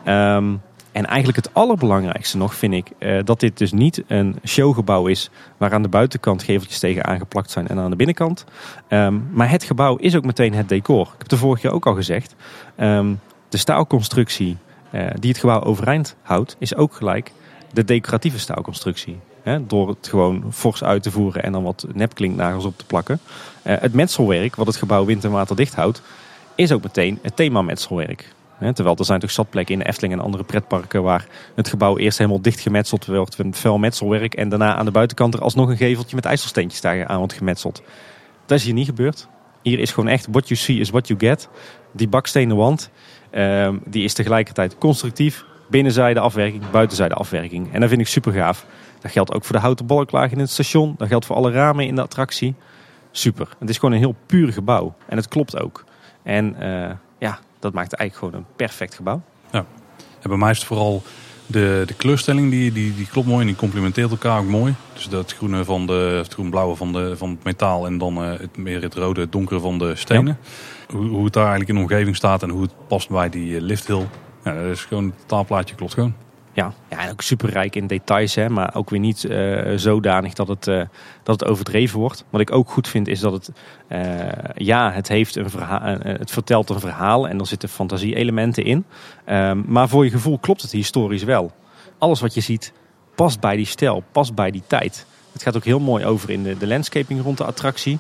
[SPEAKER 2] Um, en eigenlijk het allerbelangrijkste nog vind ik uh, dat dit dus niet een showgebouw is waar aan de buitenkant geveltjes tegen aangeplakt zijn en aan de binnenkant. Um, maar het gebouw is ook meteen het decor. Ik heb de vorige keer ook al gezegd. Um, de staalconstructie die het gebouw overeind houdt is ook gelijk de decoratieve staalconstructie. Hè, door het gewoon fors uit te voeren en dan wat nepklinknagels op te plakken. Uh, het metselwerk, wat het gebouw wind en water dicht houdt, is ook meteen het thema metselwerk. terwijl er zijn toch zatplekken in Efteling en andere pretparken waar het gebouw eerst helemaal dicht gemetseld wordt met fel metselwerk. En daarna aan de buitenkant er alsnog een geveltje met ijzersteentjes daar aan wordt gemetseld. Dat is hier niet gebeurd. Hier is gewoon echt what you see is what you get. Die bakstenen wand, uh, die is tegelijkertijd constructief. Binnenzijde afwerking, buitenzijde afwerking. En dat vind ik super gaaf. Dat geldt ook voor de houten balklaag in het station. Dat geldt voor alle ramen in de attractie. Super. Het is gewoon een heel puur gebouw. En het klopt ook. En uh, ja, dat maakt eigenlijk gewoon een perfect gebouw.
[SPEAKER 1] Ja. En bij mij is het vooral de, de kleurstelling, die, die, die klopt mooi en die complementeert elkaar ook mooi. Dus dat groene van de, het groen-blauwe van, de, van het metaal en dan uh, het, meer het rode, het donkere van de stenen. Ja. Hoe, hoe het daar eigenlijk in de omgeving staat en hoe het past bij die lifthill. Ja, dat is gewoon, het taalplaatje klopt gewoon.
[SPEAKER 2] Ja, ja en ook superrijk in details, hè, maar ook weer niet uh, zodanig dat het, uh, dat het overdreven wordt. Wat ik ook goed vind is dat het, uh, ja, het, heeft een het vertelt een verhaal en er zitten fantasie-elementen in. Um, maar voor je gevoel klopt het historisch wel. Alles wat je ziet past bij die stijl, past bij die tijd. Het gaat ook heel mooi over in de, de landscaping rond de attractie.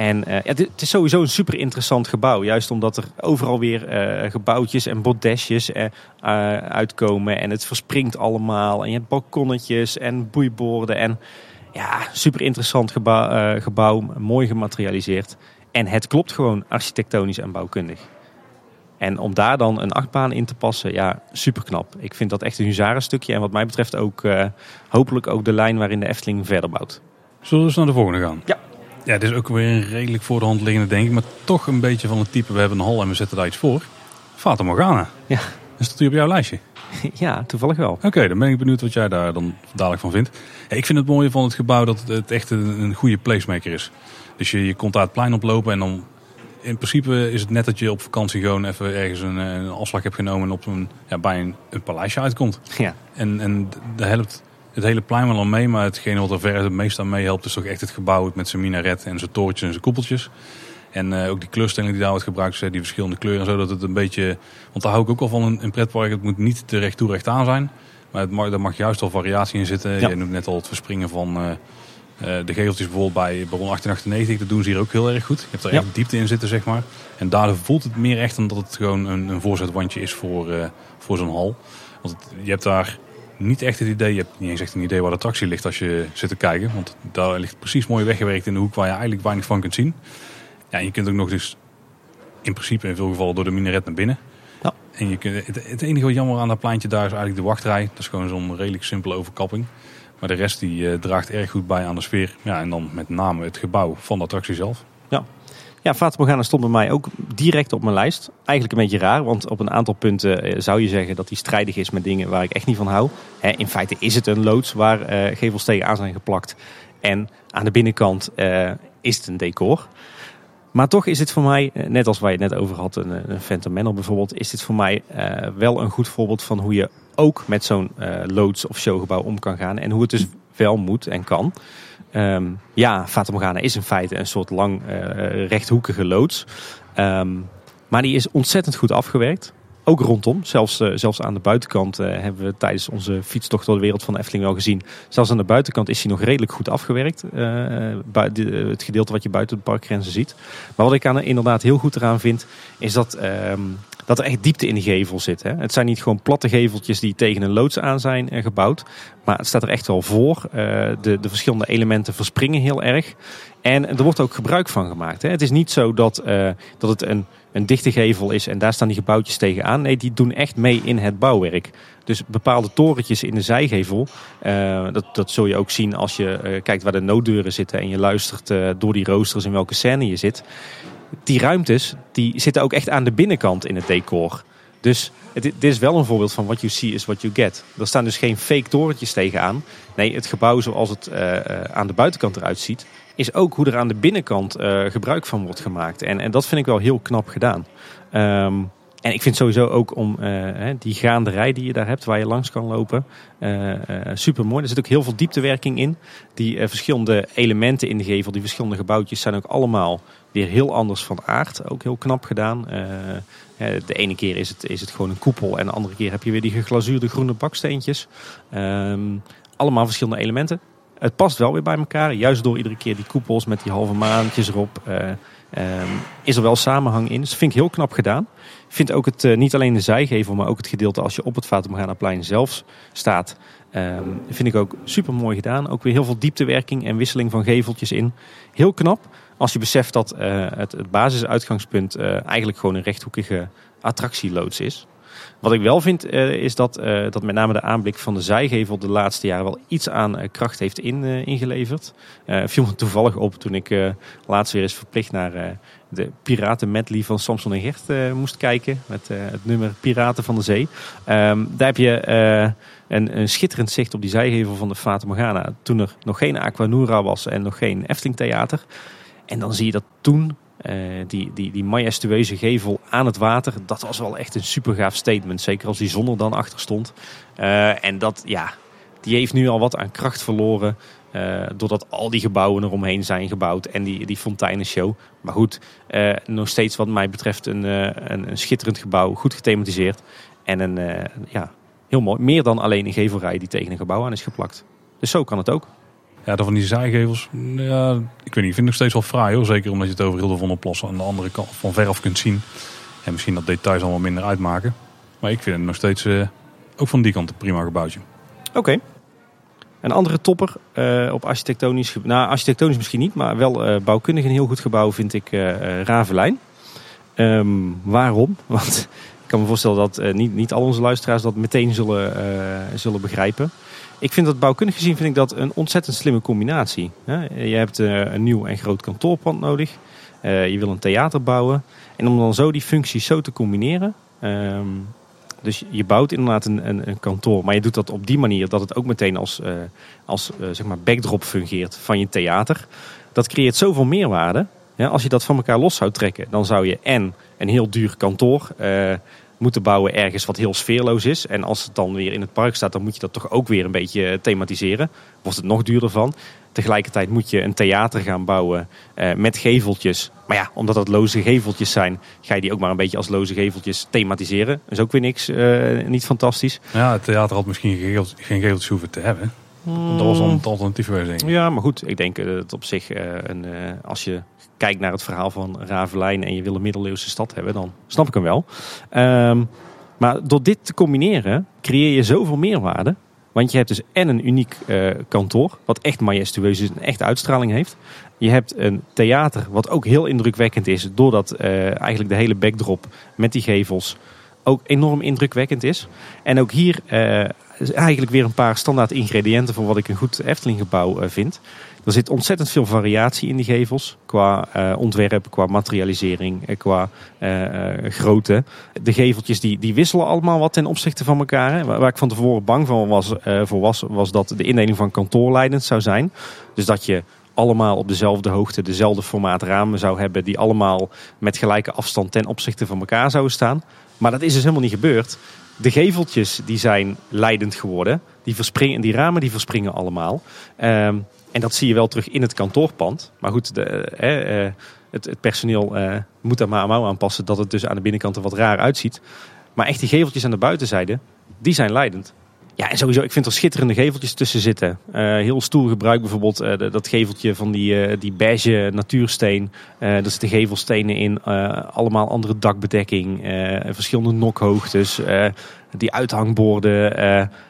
[SPEAKER 2] En uh, ja, het is sowieso een super interessant gebouw. Juist omdat er overal weer uh, gebouwtjes en bodesjes uh, uitkomen. En het verspringt allemaal. En je hebt balkonnetjes en boeiborden. En ja, super interessant gebouw, gebouw. Mooi gematerialiseerd. En het klopt gewoon architectonisch en bouwkundig. En om daar dan een achtbaan in te passen, ja, super knap. Ik vind dat echt een huzarenstukje. En wat mij betreft ook hopelijk ook de lijn waarin de Efteling verder bouwt.
[SPEAKER 1] Zullen we eens naar de volgende gaan?
[SPEAKER 2] Ja.
[SPEAKER 1] Ja, het is ook weer een redelijk voor de hand liggende, denk ik. Maar toch een beetje van het type, we hebben een hal en we zetten daar iets voor. Fata Morgana.
[SPEAKER 2] Ja.
[SPEAKER 1] Is dat hier op jouw lijstje?
[SPEAKER 2] Ja, toevallig wel.
[SPEAKER 1] Oké, dan ben ik benieuwd wat jij daar dan dadelijk van vindt. Ja, ik vind het mooie van het gebouw dat het echt een, een goede placemaker is. Dus je, je komt daar het plein oplopen en dan... In principe is het net dat je op vakantie gewoon even ergens een, een afslag hebt genomen en op een, ja, bij een, een paleisje uitkomt.
[SPEAKER 2] Ja.
[SPEAKER 1] En, en dat helpt het hele plein wel al mee, maar hetgene wat er verder het meest aan meehelpt is toch echt het gebouw met zijn minaret en zijn torentjes en zijn koepeltjes. En uh, ook die kleurstelling die daar wordt gebruikt, die verschillende kleuren, zodat het een beetje... Want daar hou ik ook al van in een pretpark, het moet niet te recht toe recht aan zijn. Maar het mag, er mag juist al variatie in zitten. Ja. Je noemt net al het verspringen van uh, de geveltjes bijvoorbeeld bij Baron 1898. Dat doen ze hier ook heel erg goed. Je hebt er ja. echt diepte in zitten, zeg maar. En daardoor voelt het meer echt dan dat het gewoon een, een voorzetwandje is voor, voor zo'n hal. Want het, je hebt daar niet echt het idee, je hebt niet eens echt een idee waar de attractie ligt als je zit te kijken. Want daar ligt precies mooi weggewerkt in de hoek waar je eigenlijk weinig van kunt zien. Ja, en je kunt ook nog dus in principe in veel gevallen door de minaret naar binnen.
[SPEAKER 2] Ja.
[SPEAKER 1] En je kunt, het, het enige wat jammer aan dat pleintje daar is eigenlijk de wachtrij. Dat is gewoon zo'n redelijk simpele overkapping. Maar de rest die uh, draagt erg goed bij aan de sfeer. Ja, en dan met name het gebouw van de attractie zelf.
[SPEAKER 2] Ja, ja, Fata Morgana stond bij mij ook direct op mijn lijst. Eigenlijk een beetje raar, want op een aantal punten zou je zeggen dat hij strijdig is met dingen waar ik echt niet van hou. In feite is het een loods waar gevels tegen aan zijn geplakt. En aan de binnenkant is het een decor. Maar toch is dit voor mij, net als waar je het net over had, een, een Phantom Manor bijvoorbeeld, is dit voor mij wel een goed voorbeeld van hoe je ook met zo'n loods of showgebouw om kan gaan. En hoe het dus wel moet en kan. Um, ja, Fata Morgana is in feite een soort lang uh, rechthoekige loods. Um, maar die is ontzettend goed afgewerkt. Ook rondom, zelfs, uh, zelfs aan de buitenkant hebben we tijdens onze fietstocht door de wereld van Efteling wel gezien. Zelfs aan de buitenkant is hij nog redelijk goed afgewerkt. het gedeelte wat je buiten de parkgrenzen ziet. Maar wat ik aan, inderdaad heel goed eraan vind, is dat um, dat er echt diepte in die gevel zit. Hè. Het zijn niet gewoon platte geveltjes die tegen een loods aan zijn gebouwd. Maar het staat er echt wel voor. Uh, de, de verschillende elementen verspringen heel erg. En er wordt ook gebruik van gemaakt. Hè. Het is niet zo dat, uh, dat het een, een dichte gevel is en daar staan die gebouwtjes tegenaan. Nee, die doen echt mee in het bouwwerk. Dus bepaalde torentjes in de zijgevel, dat, dat zul je ook zien als je kijkt waar de nooddeuren zitten en je luistert door die roosters in welke scène je zit die ruimtes die zitten ook echt aan de binnenkant in het decor. Dus het, dit is wel een voorbeeld van what you see is what you get. Er staan dus geen fake torentjes tegenaan. Nee, het gebouw zoals het uh, aan de buitenkant eruit ziet, is ook hoe er aan de binnenkant uh, gebruik van wordt gemaakt. En, en dat vind ik wel heel knap gedaan. Um, en ik vind sowieso ook om uh, die gaanderij die je daar hebt, waar je langs kan lopen, super mooi. Er zit ook heel veel dieptewerking in. Die verschillende elementen in de gevel, die verschillende gebouwtjes, zijn ook allemaal weer heel anders van aard. Ook heel knap gedaan. de ene keer is het, is het gewoon een koepel en de andere keer heb je weer die geglazuurde groene baksteentjes. Um, allemaal verschillende elementen. Het past wel weer bij elkaar, juist door iedere keer die koepels met die halve maandjes erop. Um, is er wel samenhang in. Dus dat vind ik heel knap gedaan. Ik vind ook het, uh, niet alleen de zijgevel, maar ook het gedeelte als je op het Fatemgana-plein zelf staat. Um, vind ik ook super mooi gedaan. Ook weer heel veel dieptewerking en wisseling van geveltjes in. Heel knap als je beseft dat uh, het, basisuitgangspunt uh, eigenlijk gewoon een rechthoekige attractieloods is. Wat ik wel vind uh, is dat, dat met name de aanblik van de zijgevel de laatste jaren wel iets aan kracht heeft in, ingeleverd. viel me toevallig op toen ik laatst weer eens verplicht naar de Piraten medley van Samson en Gert moest kijken. Met het nummer Piraten van de Zee. Um, daar heb je een, een, schitterend zicht op die zijgevel van de Fata Morgana. Toen er nog geen Aquanura was en nog geen Efteling Theater. En dan zie je dat toen uh, die, die, die majestueuze gevel aan het water, dat was wel echt een super gaaf statement. Zeker als die zon er dan achter stond. Uh, en dat, ja, die heeft nu al wat aan kracht verloren. Uh, doordat al die gebouwen eromheen zijn gebouwd en die, die fonteinenshow. Maar goed, nog steeds wat mij betreft een, een, een, schitterend gebouw, goed gethematiseerd. En een, ja, heel mooi. Meer dan alleen een gevelrij die tegen een gebouw aan is geplakt. Dus zo kan het ook.
[SPEAKER 1] Ja, dan van die zijgevels, ja, ik weet niet, vind het nog steeds wel fraai hoor. Zeker omdat je het over heel de Vondelplas aan de andere kant van veraf kunt zien. En misschien dat details allemaal minder uitmaken. Maar ik vind het nog steeds, uh, ook van die kant een prima gebouwtje.
[SPEAKER 2] Oké. Een andere topper uh, op architectonisch gebied. Nou, architectonisch misschien niet, maar wel uh, bouwkundig een heel goed gebouw vind ik Ravelijn. Um, waarom? Want ik kan me voorstellen dat niet, niet al onze luisteraars dat meteen zullen, zullen begrijpen. Ik vind dat bouwkundig gezien vind ik dat een ontzettend slimme combinatie. Je hebt eh, een nieuw en groot kantoorpand nodig. Eh, je wil een theater bouwen. En om dan zo die functies zo te combineren. Ehm, dus je bouwt inderdaad een, een, een, kantoor. Maar je doet dat op die manier dat het ook meteen als, uh, als zeg maar backdrop fungeert van je theater. Dat creëert zoveel meerwaarde. als je dat van elkaar los zou trekken, dan zou je en een heel duur kantoor moeten bouwen ergens wat heel sfeerloos is. En als het dan weer in het park staat, dan moet je dat toch ook weer een beetje thematiseren. Wordt het nog duurder van. Tegelijkertijd moet je een theater gaan bouwen eh, met geveltjes. Maar ja, omdat dat loze geveltjes zijn, ga je die ook maar een beetje als loze geveltjes thematiseren. Dat is ook weer niks, uh, niet fantastisch.
[SPEAKER 1] Ja, het theater had misschien geen geveltjes, geen geveltjes hoeven te hebben. Dat was dan het alternatief geweest,
[SPEAKER 2] Ja, maar goed. Ik denk dat het op zich, uh, een, als je kijkt naar het verhaal van Ravelijn en je wil een middeleeuwse stad hebben, dan snap ik hem wel. Um, maar door dit te combineren creëer je zoveel meerwaarde. Want je hebt dus en een uniek uh, kantoor, wat echt majestueus is en echt uitstraling heeft. Je hebt een theater, wat ook heel indrukwekkend is, doordat uh, eigenlijk de hele backdrop met die gevels ook enorm indrukwekkend is. En ook hier uh, eigenlijk weer een paar standaard ingrediënten voor wat ik een goed Efteling gebouw vind. Er zit ontzettend veel variatie in die gevels. Qua uh, ontwerp, qua materialisering, eh, qua uh, grootte. De geveltjes die, die wisselen allemaal wat ten opzichte van elkaar. Waar, ik van tevoren bang van was, voor was, was dat de indeling van kantoor leidend zou zijn. Dus dat je allemaal op dezelfde hoogte, dezelfde formaat ramen zou hebben. Die allemaal met gelijke afstand ten opzichte van elkaar zouden staan. Maar dat is dus helemaal niet gebeurd. De geveltjes die zijn leidend geworden. Die, verspringen, die ramen die verspringen allemaal. Uh, en dat zie je wel terug in het kantoorpand. Maar goed, de, eh, eh, het, personeel eh, moet daar maar aan aanpassen dat het dus aan de binnenkant er wat raar uitziet. Maar echt die geveltjes aan de buitenzijde, die zijn leidend. Ja, en sowieso, ik vind er schitterende geveltjes tussen zitten. Heel stoer gebruik bijvoorbeeld dat geveltje van die, die beige natuursteen. daar zitten gevelstenen in, allemaal andere dakbedekking, verschillende nokhoogtes, die uithangborden.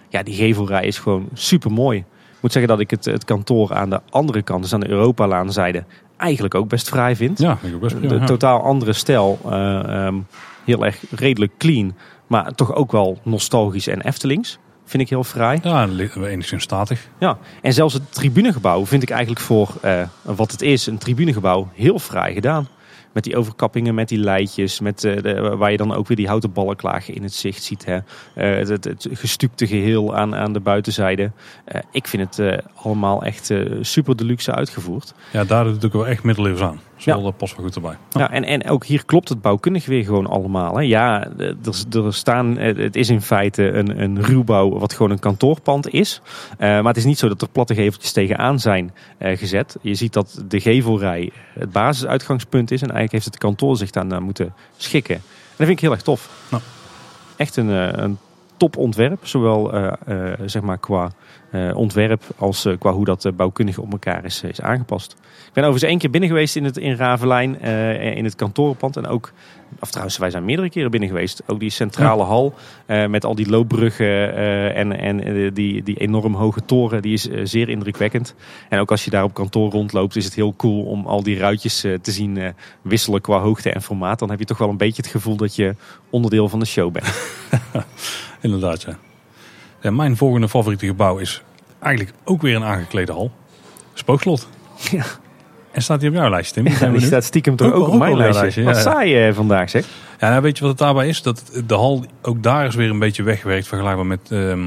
[SPEAKER 2] ja, die gevelrij is gewoon super mooi moet zeggen dat ik het, het kantoor aan de andere kant, dus aan de Europalaanzijde, eigenlijk ook best vrij vind.
[SPEAKER 1] Ja, ik ook best
[SPEAKER 2] prima, De totaal andere stijl. Uh, um, heel erg redelijk clean, maar toch ook wel nostalgisch en Eftelings. Vind ik heel vrij.
[SPEAKER 1] Ja, enigszins statig.
[SPEAKER 2] Ja, en zelfs het tribunegebouw vind ik eigenlijk voor uh, wat het is, een tribunegebouw, heel vrij gedaan. Met die overkappingen, met die leidjes, met, eh, de, waar je dan ook weer die houten ballenklagen in het zicht ziet. Hè. Eh, het, het, geheel aan, aan de buitenzijde. Eh, ik vind het allemaal echt super deluxe uitgevoerd.
[SPEAKER 1] Ja, daar doet het ook wel echt middeleeuws aan. Zo ja. dat past wel goed erbij.
[SPEAKER 2] Ja, en, en ook hier klopt het bouwkundig weer gewoon allemaal. Hè. Ja, er, er staan, het is in feite een, een ruwbouw wat gewoon een kantoorpand is. maar het is niet zo dat er platte geveltjes tegenaan zijn gezet. Je ziet dat de gevelrij het basisuitgangspunt is. En eigenlijk heeft het kantoor zich daar moeten schikken. En dat vind ik heel erg tof. Nou. Echt een, eh, een topontwerp. Zowel uh, uh, zeg maar qua uh, ontwerp als qua hoe dat bouwkundig op elkaar is, is aangepast. Ik ben overigens één keer binnen geweest in, het, in Ravelijn, in het kantorenpand. En ook, of trouwens, wij zijn meerdere keren binnen geweest. Ook die centrale hal met al die loopbruggen en, en die, die enorm hoge toren, die is zeer indrukwekkend. En ook als je daar op kantoor rondloopt, is het heel cool om al die ruitjes te zien wisselen qua hoogte en formaat. Dan heb je toch wel een beetje het gevoel dat je onderdeel van de show bent.
[SPEAKER 1] Inderdaad, ja. En mijn volgende favoriete gebouw is eigenlijk ook weer een aangeklede hal. Spookslot. Ja. En staat die op jouw lijst, Tim?
[SPEAKER 2] Ja, die staat stiekem toch ook, op mijn lijstje. Wat saai je vandaag, zeg.
[SPEAKER 1] Ja, nou, weet je wat het daarbij is? Dat de hal ook daar is weer een beetje weggewerkt vergelijkbaar met, uh, uh,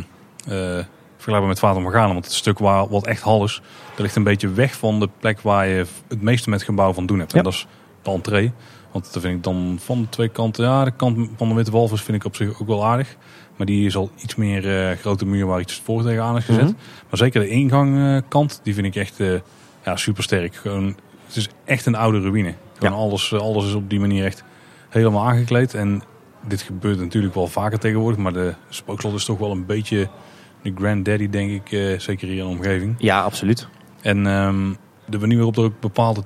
[SPEAKER 1] vergelijkbaar met Vater Morgana. Want het stuk waar, wat echt hal is, dat ligt een beetje weg van de plek waar je het meeste met het gebouw van doen hebt. En dat is de entree. Want dat vind ik dan van de twee kanten, ja, de kant van de Witte Walvis vind ik op zich ook wel aardig. Maar die is al iets meer uh, grote muur waar iets voor tegenaan is gezet. Mhm. Maar zeker de ingangkant, die vind ik echt uh, ja, super sterk. Gewoon, het is echt een oude ruïne. Gewoon alles, alles is op die manier echt helemaal aangekleed. En dit gebeurt natuurlijk wel vaker tegenwoordig. Maar de spookslot is toch wel een beetje de granddaddy, denk ik. Uh, zeker hier in de omgeving.
[SPEAKER 2] Ja, absoluut.
[SPEAKER 1] En um, de manier waarop er ook bepaalde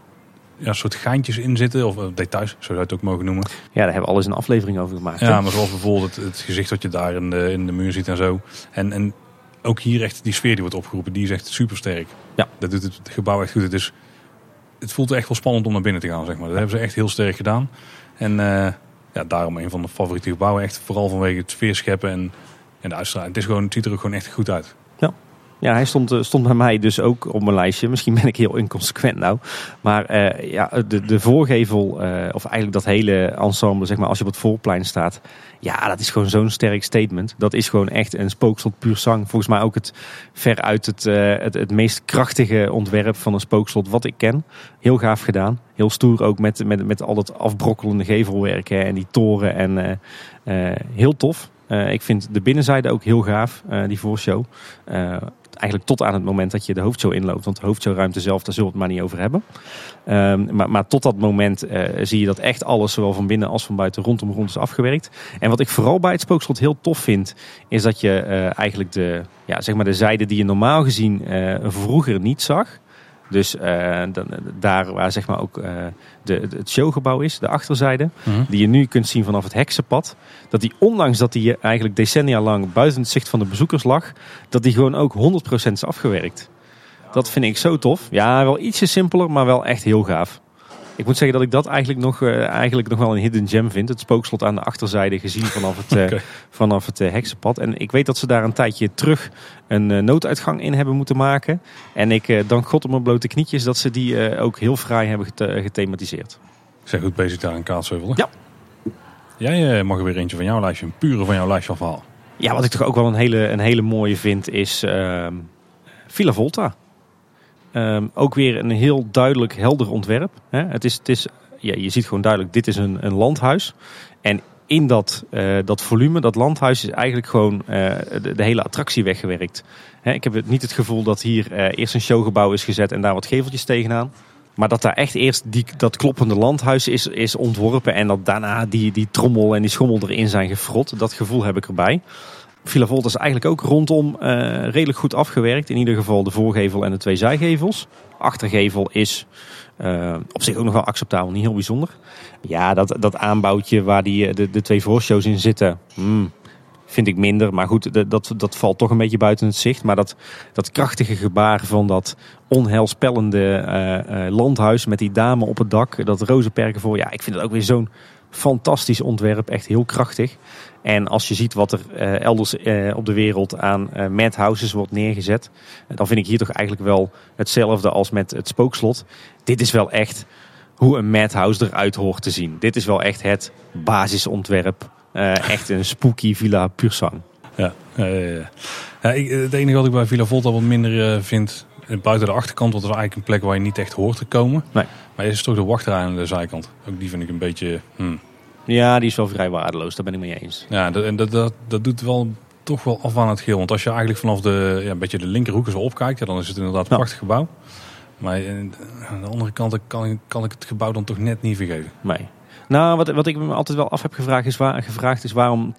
[SPEAKER 1] ja, soort geintjes in zitten. Of details, zou je het ook mogen noemen.
[SPEAKER 2] Ja, daar hebben we alles een aflevering over gemaakt.
[SPEAKER 1] Ja, maar zoals bijvoorbeeld het, het, gezicht wat je daar in de, in de muur ziet en zo. En, en ook hier echt die sfeer die wordt opgeroepen, die is echt super sterk. Ja. Dat doet het gebouw echt goed. Het, is, het voelt echt wel spannend om naar binnen te gaan, zeg maar. Dat hebben ze echt heel sterk gedaan. En uh, ja, daarom een van de favoriete gebouwen. Echt vooral vanwege het sfeer scheppen en, en de uitstraling. Het, is gewoon, het ziet er ook gewoon echt goed uit.
[SPEAKER 2] Ja. Ja, hij stond, eh, stond bij mij dus ook op mijn lijstje. Misschien ben ik heel inconsequent nou. Maar uh, ja, de, de voorgevel, uh, of eigenlijk dat hele ensemble, zeg maar, als je op het voorplein staat. Ja, dat is gewoon zo'n sterk statement. Dat is gewoon echt een spookslot puur zang. Volgens mij ook het veruit het, het, het meest krachtige ontwerp van een spookslot wat ik ken. Heel gaaf gedaan. Heel stoer ook met, met, met al dat afbrokkelende gevelwerken en die toren. En heel tof. Ik vind de binnenzijde ook heel gaaf, die voorshow. Eigenlijk tot aan het moment dat je de hoofdshow inloopt. Want de hoofdshowruimte zelf, daar zullen we het maar niet over hebben. Um, maar, maar, tot dat moment zie je dat echt alles, zowel van binnen als van buiten, rondom rond is afgewerkt. En wat ik vooral bij het spookslot heel tof vind, is dat je eigenlijk de, ja, zeg maar de zijde die je normaal gezien vroeger niet zag dus uh, daar waar zeg maar ook uh, de, het showgebouw is, de achterzijde, mhm. die je nu kunt zien vanaf het heksenpad. Dat die ondanks dat die eigenlijk decennia lang buiten het zicht van de bezoekers lag, dat die gewoon ook 100% is afgewerkt. Dat vind ik zo tof. Ja, wel ietsje simpeler, maar wel echt heel gaaf. Ik moet zeggen dat ik dat eigenlijk nog, uh, eigenlijk nog wel een hidden gem vind. Het spookslot aan de achterzijde gezien vanaf het, okay. vanaf het heksenpad. En ik weet dat ze daar een tijdje terug een nooduitgang in hebben moeten maken. En ik dank God op mijn blote knietjes dat ze die ook heel fraai hebben gethematiseerd.
[SPEAKER 1] Zijn goed bezig daar in Kaatsheuvel.
[SPEAKER 2] Ja.
[SPEAKER 1] Jij mag er weer eentje van jouw lijstje, een pure van jouw lijstje afhalen.
[SPEAKER 2] Ja, wat ik toch ook wel een hele, een hele mooie vind is ehm, Villa Volta. Um, ook weer een heel duidelijk helder ontwerp. Hè. Het is, het is, ja, je ziet gewoon duidelijk, dit is een, een landhuis. En in dat, uh, dat volume, dat landhuis, is eigenlijk gewoon uh, de, hele attractie weggewerkt. Hè, ik heb niet het gevoel dat hier uh, eerst een showgebouw is gezet en daar wat geveltjes tegenaan. Maar dat daar echt eerst die, dat kloppende landhuis is, is ontworpen en dat daarna die, die trommel en die schommel erin zijn gefrot. Dat gevoel heb ik erbij. Villa Volta is eigenlijk ook rondom uh, redelijk goed afgewerkt. In ieder geval de voorgevel en de twee zijgevels. Achtergevel is uh, op zich ook nog wel acceptabel, niet heel bijzonder. Ja, dat, dat aanbouwtje waar die, de, de twee voorshows in zitten, hmm, vind ik minder. Maar goed, dat, dat, valt toch een beetje buiten het zicht. Maar dat, dat krachtige gebaar van dat onheilspellende landhuis met die dame op het dak, dat rozenperken voor. Ja, ik vind het ook weer zo'n fantastisch ontwerp, echt heel krachtig. En als je ziet wat er uh, elders uh, op de wereld aan uh, madhouses wordt neergezet, dan vind ik hier toch eigenlijk wel hetzelfde als met het spookslot. Dit is wel echt hoe een madhouse eruit hoort te zien. Dit is wel echt het basisontwerp. Echt een spooky villa sang.
[SPEAKER 1] Ja, ja, ja. ja ik, het enige wat ik bij Villa Volta wat minder vind, buiten de achterkant, want dat is eigenlijk een plek waar je niet echt hoort te komen.
[SPEAKER 2] Nee.
[SPEAKER 1] Maar is toch de wachtrij aan de zijkant. Ook die vind ik een beetje... Hmm.
[SPEAKER 2] Ja, die is wel vrij waardeloos, daar ben ik mee eens.
[SPEAKER 1] Ja, en dat, dat, dat doet wel toch wel af aan het geheel. Want als je eigenlijk vanaf de, ja, een beetje de linkerhoek zo opkijkt, ja, dan is het inderdaad een prachtig gebouw. Maar eh, aan de andere kant kan, kan ik het gebouw dan toch net niet vergeven.
[SPEAKER 2] Nee. Nou, wat, wat ik me altijd wel af heb gevraagd is, waar, gevraagd is waarom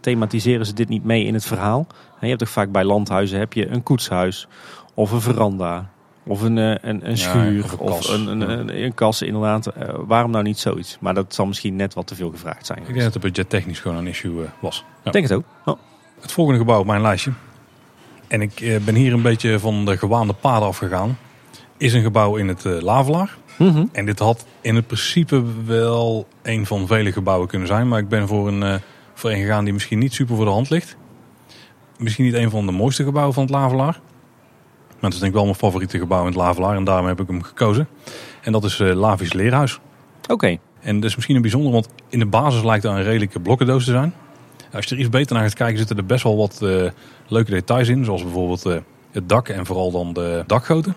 [SPEAKER 2] thematiseren ze dit niet mee in het verhaal? Je hebt toch vaak bij landhuizen heb je een koetshuis of een veranda of een, eh, een, een schuur of, een, of een, een, een, kas inderdaad. Uh, waarom nou niet zoiets? Maar dat zal misschien net wat te veel gevraagd zijn. Ik
[SPEAKER 1] denk dat het budgettechnisch gewoon een issue was.
[SPEAKER 2] Ja. denk het ook. Oh.
[SPEAKER 1] Het volgende gebouw op mijn lijstje. En ik ben hier een beetje van de gewaande paden afgegaan is een gebouw in het Lavelaar.
[SPEAKER 2] Mhm.
[SPEAKER 1] En dit had in het principe wel een van vele gebouwen kunnen zijn. Maar ik ben voor een, voor een gegaan die misschien niet super voor de hand ligt. Misschien niet een van de mooiste gebouwen van het Lavelaar. Maar het is denk ik wel mijn favoriete gebouw in het Lavelaar. En daarom heb ik hem gekozen. En dat is uh, Lavisch Leerhuis.
[SPEAKER 2] Oké.
[SPEAKER 1] En dat is misschien een bijzonder, want in de basis lijkt er een redelijke blokkendoos te zijn. Als je er iets beter naar gaat kijken, zitten er best wel wat leuke details in. Zoals bijvoorbeeld het dak en vooral dan de dakgoten.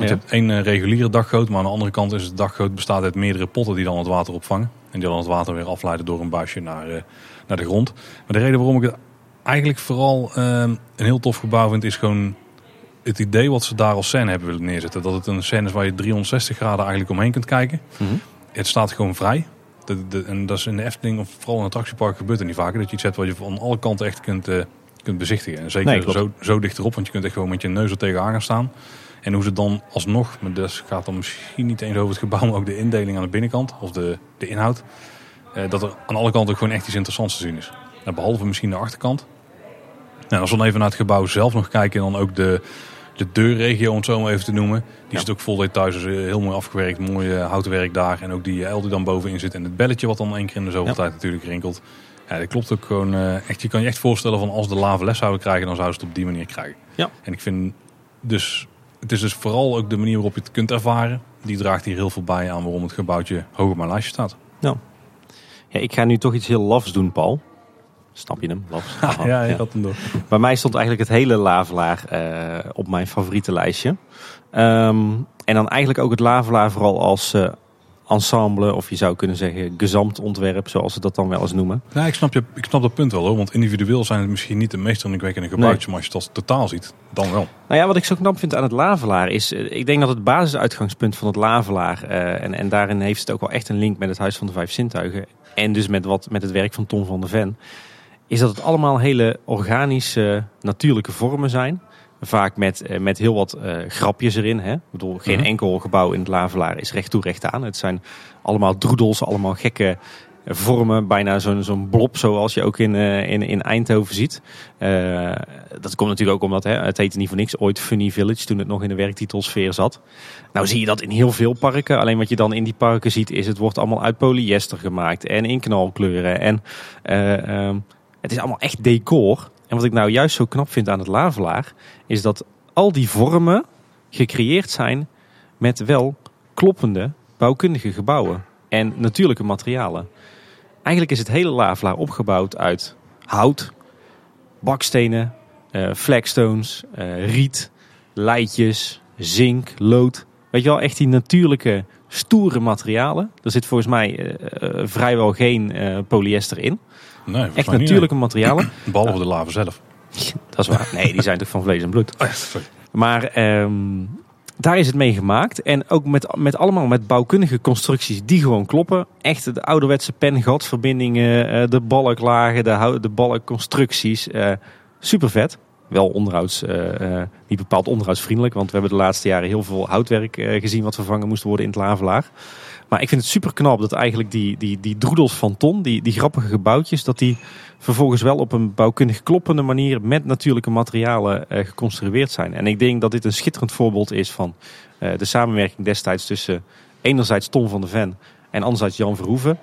[SPEAKER 1] Je hebt één eh, reguliere daggoot, maar aan de andere kant is het daggoot bestaat uit meerdere potten die dan het water opvangen. En die dan het water weer afleiden door een buisje naar, naar de grond. Maar de reden waarom ik het eigenlijk vooral uh, een heel tof gebouw vind, is gewoon het idee wat ze daar als scène hebben willen neerzetten. Dat het een scène is waar je 360 graden eigenlijk omheen kunt kijken.
[SPEAKER 2] Mm -hmm.
[SPEAKER 1] Het staat gewoon vrij. De, de, en dat is in de Efteling of vooral in een attractiepark gebeurt er niet vaker. Dat je iets hebt wat je van alle kanten echt kunt, uh, kunt bezichtigen. En zeker
[SPEAKER 2] nee,
[SPEAKER 1] zo, zo dichterop, want je kunt echt gewoon met je neus er tegenaan gaan staan. En hoe ze dan alsnog, maar dat gaat dan misschien niet eens over het gebouw, maar ook de indeling aan de binnenkant of de, de inhoud. Eh, dat er aan alle kanten gewoon echt iets interessants te zien is. Nou, behalve misschien de achterkant. Nou, als we dan even naar het gebouw zelf nog kijken en dan ook de, de deurregio, om het zo maar even te noemen. Die ja. zit ook vol details, dus heel mooi afgewerkt, mooi uh, houtwerk daar. En ook die L die dan bovenin zit en het belletje wat dan één keer in de zoveel ja. tijd natuurlijk rinkelt. Ja, dat klopt ook gewoon echt. Je kan je echt voorstellen van als de lava les zouden krijgen, dan zouden ze het op die manier krijgen.
[SPEAKER 2] Ja.
[SPEAKER 1] En ik vind dus het is dus vooral ook de manier waarop je het kunt ervaren. Die draagt hier heel veel bij aan waarom het gebouwtje hoog op mijn lijstje staat.
[SPEAKER 2] Nou, ja, ik ga nu toch iets heel lafs doen, Paul. Snap je hem?
[SPEAKER 1] Ja, ja, ik had hem door.
[SPEAKER 2] Bij mij stond eigenlijk het hele lavelaar uh, op mijn favoriete lijstje. Um, en dan eigenlijk ook het lavelaar vooral als uh, ensemble, of je zou kunnen zeggen gezamtontwerp, zoals ze dat dan wel eens noemen.
[SPEAKER 1] Ja, ik snap, je, ik snap dat punt wel hoor, want individueel zijn het misschien niet de meest indrukwekkende gebouwtjes, nee. maar als je het als totaal ziet, dan wel.
[SPEAKER 2] Nou ja, wat ik zo knap vind aan het Lavelaar is, ik denk dat het basisuitgangspunt van het Lavelaar, uh, en, en daarin heeft het ook wel echt een link met het Huis van de Vijf Zintuigen, en dus met, wat, met het werk van Tom van der Ven, is dat het allemaal hele organische, natuurlijke vormen zijn. Vaak met, met heel wat uh, grapjes erin. Hè? Ik bedoel, geen uh -huh. enkel gebouw in het Lavelaar is recht toe recht aan. Het zijn allemaal droedels, allemaal gekke vormen. Bijna zo'n zo'n blob zoals je ook in, uh, in, in Eindhoven ziet. Dat komt natuurlijk ook omdat hè, het heette niet voor niks ooit Funny Village toen het nog in de werktitelsfeer zat. Nou zie je dat in heel veel parken. Alleen wat je dan in die parken ziet is het wordt allemaal uit polyester gemaakt. En in knalkleuren. En um, het is allemaal echt decor. En wat ik nou juist zo knap vind aan het Lavelaar, is dat al die vormen gecreëerd zijn met wel kloppende bouwkundige gebouwen en natuurlijke materialen. Eigenlijk is het hele Lavelaar opgebouwd uit hout, bakstenen, uh, flagstones, uh, riet, leidjes, zink, lood. Weet je wel, echt die natuurlijke stoere materialen. Er zit volgens mij uh, vrijwel geen polyester in.
[SPEAKER 1] Nee,
[SPEAKER 2] Echt natuurlijke niet, materialen.
[SPEAKER 1] Behalve de lava zelf.
[SPEAKER 2] Dat is waar. Nee, die zijn toch van vlees en bloed.
[SPEAKER 1] Oh sorry.
[SPEAKER 2] Maar um, daar is het mee gemaakt. En ook met, met allemaal met bouwkundige constructies die gewoon kloppen. Echt de ouderwetse pengatsverbindingen, de balklagen, de, de balkconstructies. Uh, super vet. Wel onderhouds, uh, uh, niet bepaald onderhoudsvriendelijk. Want we hebben de laatste jaren heel veel houtwerk gezien wat vervangen moest worden in het lavelaar. Maar ik vind het super knap dat eigenlijk die, die, die droedels van ton, die, die grappige gebouwtjes, dat die vervolgens wel op een bouwkundig kloppende manier met natuurlijke materialen uh, geconstrueerd zijn. En ik denk dat dit een schitterend voorbeeld is van uh, de samenwerking destijds tussen enerzijds Tom van der Ven en anderzijds Jan Verhoeven.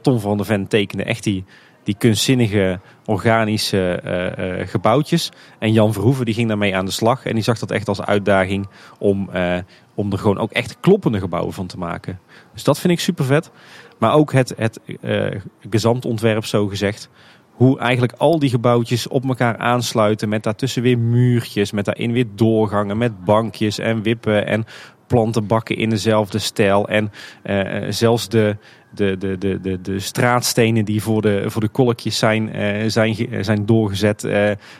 [SPEAKER 2] Tom van der Ven tekende echt die, die kunstzinnige organische eh, eh, gebouwtjes. En Jan Verhoeven die ging daarmee aan de slag. En die zag dat echt als uitdaging om, eh, om er gewoon ook echt kloppende gebouwen van te maken. Dus dat vind ik super vet. Maar ook het, het uh, gezamtontwerp zo gezegd. Hoe eigenlijk al die gebouwtjes op elkaar aansluiten. Met daartussen weer muurtjes. Met daarin weer doorgangen. Met bankjes en wippen. En plantenbakken in dezelfde stijl. En uh, zelfs de, de, de, de, de, de straatstenen die voor de, voor de kolkjes zijn, zijn, zijn doorgezet.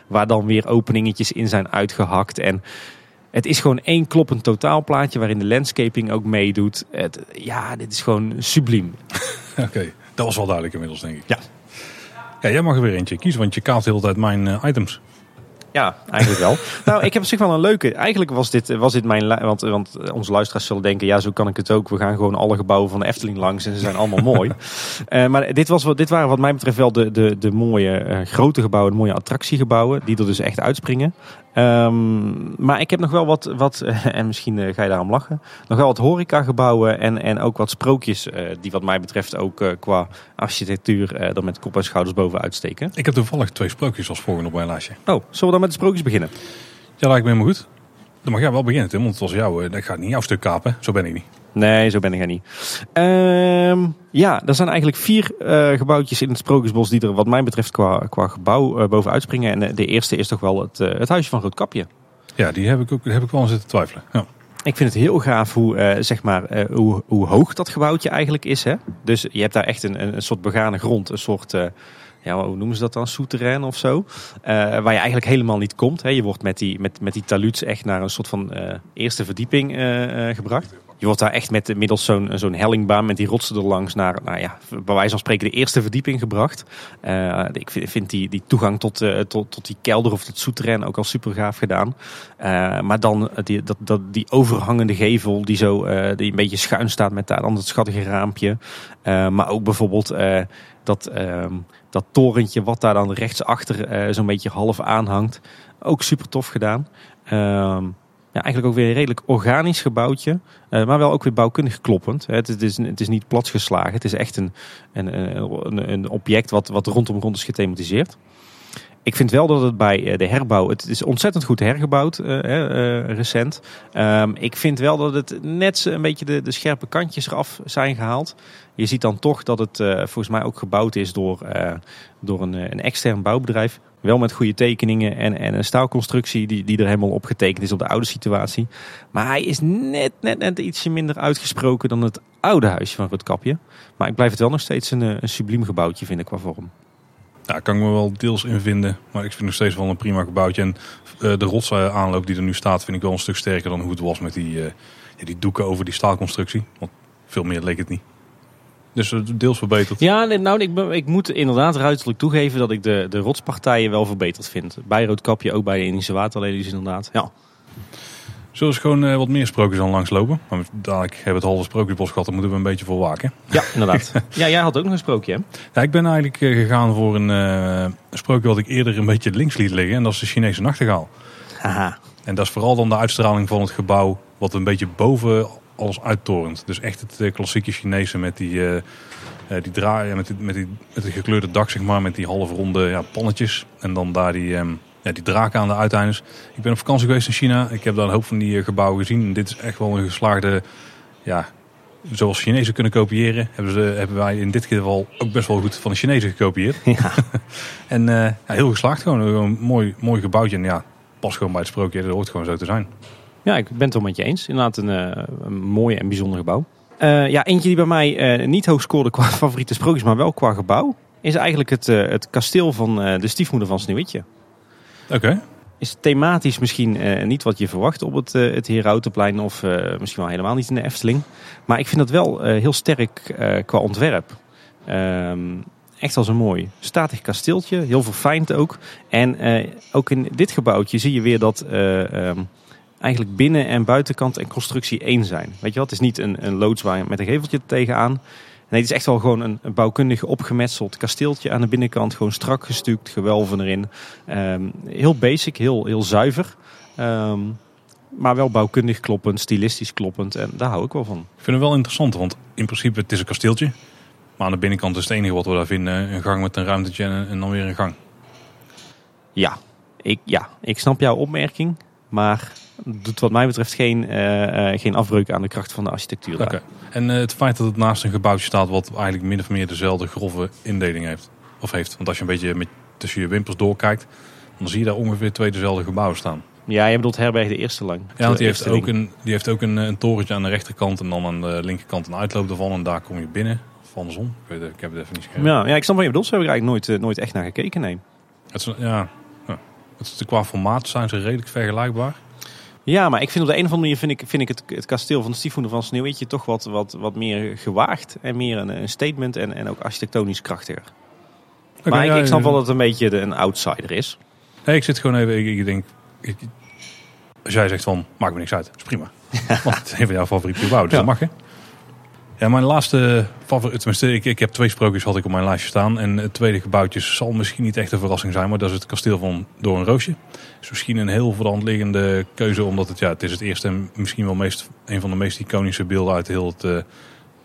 [SPEAKER 2] Waar dan weer openingetjes in zijn uitgehakt. En het is gewoon één kloppend totaalplaatje waarin de landscaping ook meedoet. Het, ja, dit is gewoon subliem.
[SPEAKER 1] Oké, okay, dat was wel duidelijk inmiddels, denk ik.
[SPEAKER 2] Ja.
[SPEAKER 1] Ja, jij mag er weer eentje kiezen, want je kaapt de hele tijd mijn uh, items.
[SPEAKER 2] Ja, eigenlijk wel. nou, ik heb op zich wel een leuke. Eigenlijk was dit, was dit mijn. Want, want onze luisteraars zullen denken: ja, zo kan ik het ook. We gaan gewoon alle gebouwen van de Efteling langs en ze zijn allemaal mooi. Uh, maar dit, was, dit waren wat mij betreft wel de, de, de mooie uh, grote gebouwen, de mooie attractiegebouwen, die er dus echt uitspringen. Um, maar ik heb nog wel wat, wat en misschien uh, ga je daarom lachen, nog wel wat horecagebouwen en, en ook wat sprookjes uh, die wat mij betreft ook qua architectuur er met kop en schouders bovenuit steken.
[SPEAKER 1] Ik heb toevallig twee sprookjes als volgende op mijn lijstje.
[SPEAKER 2] Oh, zullen we dan met de sprookjes beginnen?
[SPEAKER 1] Ja, lijkt me helemaal goed. Dan mag jij wel beginnen Tim, want het was jou, ik ga niet jouw stuk kapen, zo ben ik niet.
[SPEAKER 2] Nee, zo ben ik er niet. Um, ja, er zijn eigenlijk vier uh, gebouwtjes in het Sprookjesbos die er wat mij betreft qua, qua gebouw uh, bovenuit springen. En de, de, eerste is toch wel het, het huisje van Roodkapje.
[SPEAKER 1] Ja, die heb ik, ook, heb ik wel aan zitten twijfelen. Ja.
[SPEAKER 2] Ik vind het heel gaaf hoe, zeg maar, hoe, hoe hoog dat gebouwtje eigenlijk is. Hè? Dus je hebt daar echt een, een soort begane grond, een soort ja, hoe noemen ze dat dan? Souterrain of zo. Uh, waar je eigenlijk helemaal niet komt. Hè. Je wordt met die, met, met die taluts echt naar een soort van uh, eerste verdieping uh, gebracht. Je wordt daar echt met middels zo'n zo'n hellingbaan met die rotsen er langs naar, nou ja, bij wijze van spreken de eerste verdieping gebracht. ik vind, die, die toegang tot, tot, tot die kelder of tot souterrain ook al super gaaf gedaan. maar dan die, dat, dat, die overhangende gevel die zo die een beetje schuin staat met daar dan het schattige raampje. maar ook bijvoorbeeld dat, uh, dat torentje wat daar dan rechtsachter uh, zo'n beetje half aanhangt. Ook super tof gedaan. Uh, ja, eigenlijk ook weer een redelijk organisch gebouwtje. Uh, maar wel ook weer bouwkundig kloppend. Het, is, het is niet platgeslagen. Het is echt een, een, een, een object wat, wat rondom rond is gethematiseerd. Ik vind wel dat het bij de herbouw, het is ontzettend goed hergebouwd uh, recent. Um, ik vind wel dat het net een beetje de, de scherpe kantjes eraf zijn gehaald. Je ziet dan toch dat het volgens mij ook gebouwd is door, door een, een extern bouwbedrijf. Wel met goede tekeningen en, en een staalconstructie die, die er helemaal op getekend is op de oude situatie. Maar hij is net, net, net ietsje minder uitgesproken dan het oude huisje van Roodkapje. Maar ik blijf het wel nog steeds een, een subliem gebouwtje vinden qua vorm.
[SPEAKER 1] Ja, kan ik me wel deels in vinden. Maar ik vind nog steeds wel een prima gebouwtje. En uh, de rotsaanloop die er nu staat vind ik wel een stuk sterker dan hoe het was met die, ja, die doeken over die staalconstructie. Want veel meer leek het niet. Dus uh, deels verbeterd.
[SPEAKER 2] Ja, nou, ik, ik moet inderdaad ruiterlijk toegeven dat ik de, de rotspartijen wel verbeterd vind. Bij Roodkapje, ook bij de Indische waterlelies inderdaad. Ja.
[SPEAKER 1] Zullen we gewoon uh, wat meer sprookjes aan langslopen? Maar dadelijk hebben we het halve sprookjesbos gehad, daar moeten we een beetje voor waken.
[SPEAKER 2] Ja, inderdaad. ja, jij had ook nog een sprookje, hè?
[SPEAKER 1] Ja, ik ben eigenlijk uh, gegaan voor een uh, sprookje wat ik eerder een beetje links liet liggen. En dat is de Chinese nachtegaal.
[SPEAKER 2] Haha.
[SPEAKER 1] En dat is vooral dan de uitstraling van het gebouw, wat een beetje boven alles uittorent. Dus echt het klassieke Chinese met die, die draaien, met, die, met, die, met het gekleurde dak, zeg maar, met die halfronde ja, pannetjes. En dan daar die... Um, ja, die draken aan de uiteindes. Ik ben op vakantie geweest in China. Ik heb daar een hoop van die gebouwen gezien. En dit is echt wel een geslaagde, ja, zoals Chinezen kunnen kopiëren, hebben, ze, hebben wij in dit geval ook best wel goed van de Chinezen gekopieerd.
[SPEAKER 2] Ja.
[SPEAKER 1] en uh, ja, heel geslaagd gewoon. Een mooi, mooi gebouwtje. En ja, pas gewoon bij het sprookje. Dat hoort gewoon zo te zijn.
[SPEAKER 2] Ja, ik ben het wel met je eens. Inderdaad een, uh, een mooi en bijzonder gebouw. Uh, ja, eentje die bij mij niet hoog scoorde qua favoriete sprookjes, maar wel qua gebouw, is eigenlijk het, het kasteel van de stiefmoeder van Sneeuwwitje.
[SPEAKER 1] Oké.
[SPEAKER 2] Is thematisch misschien uh, niet wat je verwacht op het, uh, het Herautenplein of uh, misschien wel helemaal niet in de Efteling. Maar ik vind dat wel heel sterk qua ontwerp. Um, echt als een mooi statig kasteeltje, heel verfijnd ook. En ook in dit gebouwtje zie je weer dat um, eigenlijk binnen- en buitenkant en constructie één zijn. Weet je wat? Het is niet een, een loods waar met een geveltje tegenaan. Nee, het is echt wel gewoon een, een bouwkundig opgemetseld kasteeltje aan de binnenkant. Gewoon strak gestuukt, gewelven erin. Um, heel basic, heel, heel zuiver. Um, maar wel bouwkundig kloppend, stilistisch kloppend. En daar hou ik wel van.
[SPEAKER 1] Ik vind het wel interessant, want in principe het is een kasteeltje. Maar aan de binnenkant is het enige wat we daar vinden een gang met een ruimtetje en, en dan weer een gang.
[SPEAKER 2] Ja ik, ja, ik snap jouw opmerking. Maar doet wat mij betreft geen, eh, eh, geen afbreuk aan de kracht van de architectuur. daar.
[SPEAKER 1] Oké. En eh, het feit dat het naast een gebouwtje staat wat eigenlijk min of meer dezelfde grove indeling heeft. Of heeft. Want als je een beetje met, tussen je wimpers doorkijkt, dan zie je daar ongeveer twee dezelfde gebouwen staan.
[SPEAKER 2] Ja, je bedoelt herberg de eerste lang.
[SPEAKER 1] Ja, want die heeft ook, een, die heeft ook een, een torentje aan de rechterkant en dan aan de linkerkant een uitloop ervan. En daar kom je binnen. Of andersom. Ik, weet, ik heb het even niet geschreven.
[SPEAKER 2] Ja, ja, ik snap wat je bedoelt. Zo heb ik er eigenlijk nooit, nooit echt naar gekeken, nee.
[SPEAKER 1] Het is, ja, ja. Het is, qua formaat zijn ze redelijk vergelijkbaar.
[SPEAKER 2] Ja, maar ik vind op de een of andere manier vind ik, vind ik het, het kasteel van de stiefmoeder van Sneeuwwitje toch wat, wat, wat meer gewaagd. En meer een, een statement en, en ook architectonisch krachtiger. Maar ik,
[SPEAKER 1] ja,
[SPEAKER 2] ik snap wel dat het een beetje de, een outsider is.
[SPEAKER 1] Nee, ik zit gewoon even, ik, ik denk, ik- als jij zegt van, maakt me niks uit, is prima. Want het is een van jouw favoriete gebouwen, dus
[SPEAKER 2] Ja.
[SPEAKER 1] dat mag hè. Ja, mijn laatste favoriet, tenminste, ik, ik heb twee sprookjes had ik op mijn lijstje staan. En het tweede gebouwtje zal misschien niet echt een verrassing zijn, maar dat is het kasteel van Door een Roosje. is misschien een heel voor de hand liggende keuze, omdat het, ja, het is het eerste en misschien wel meest, een van de meest iconische beelden uit heel het, eh,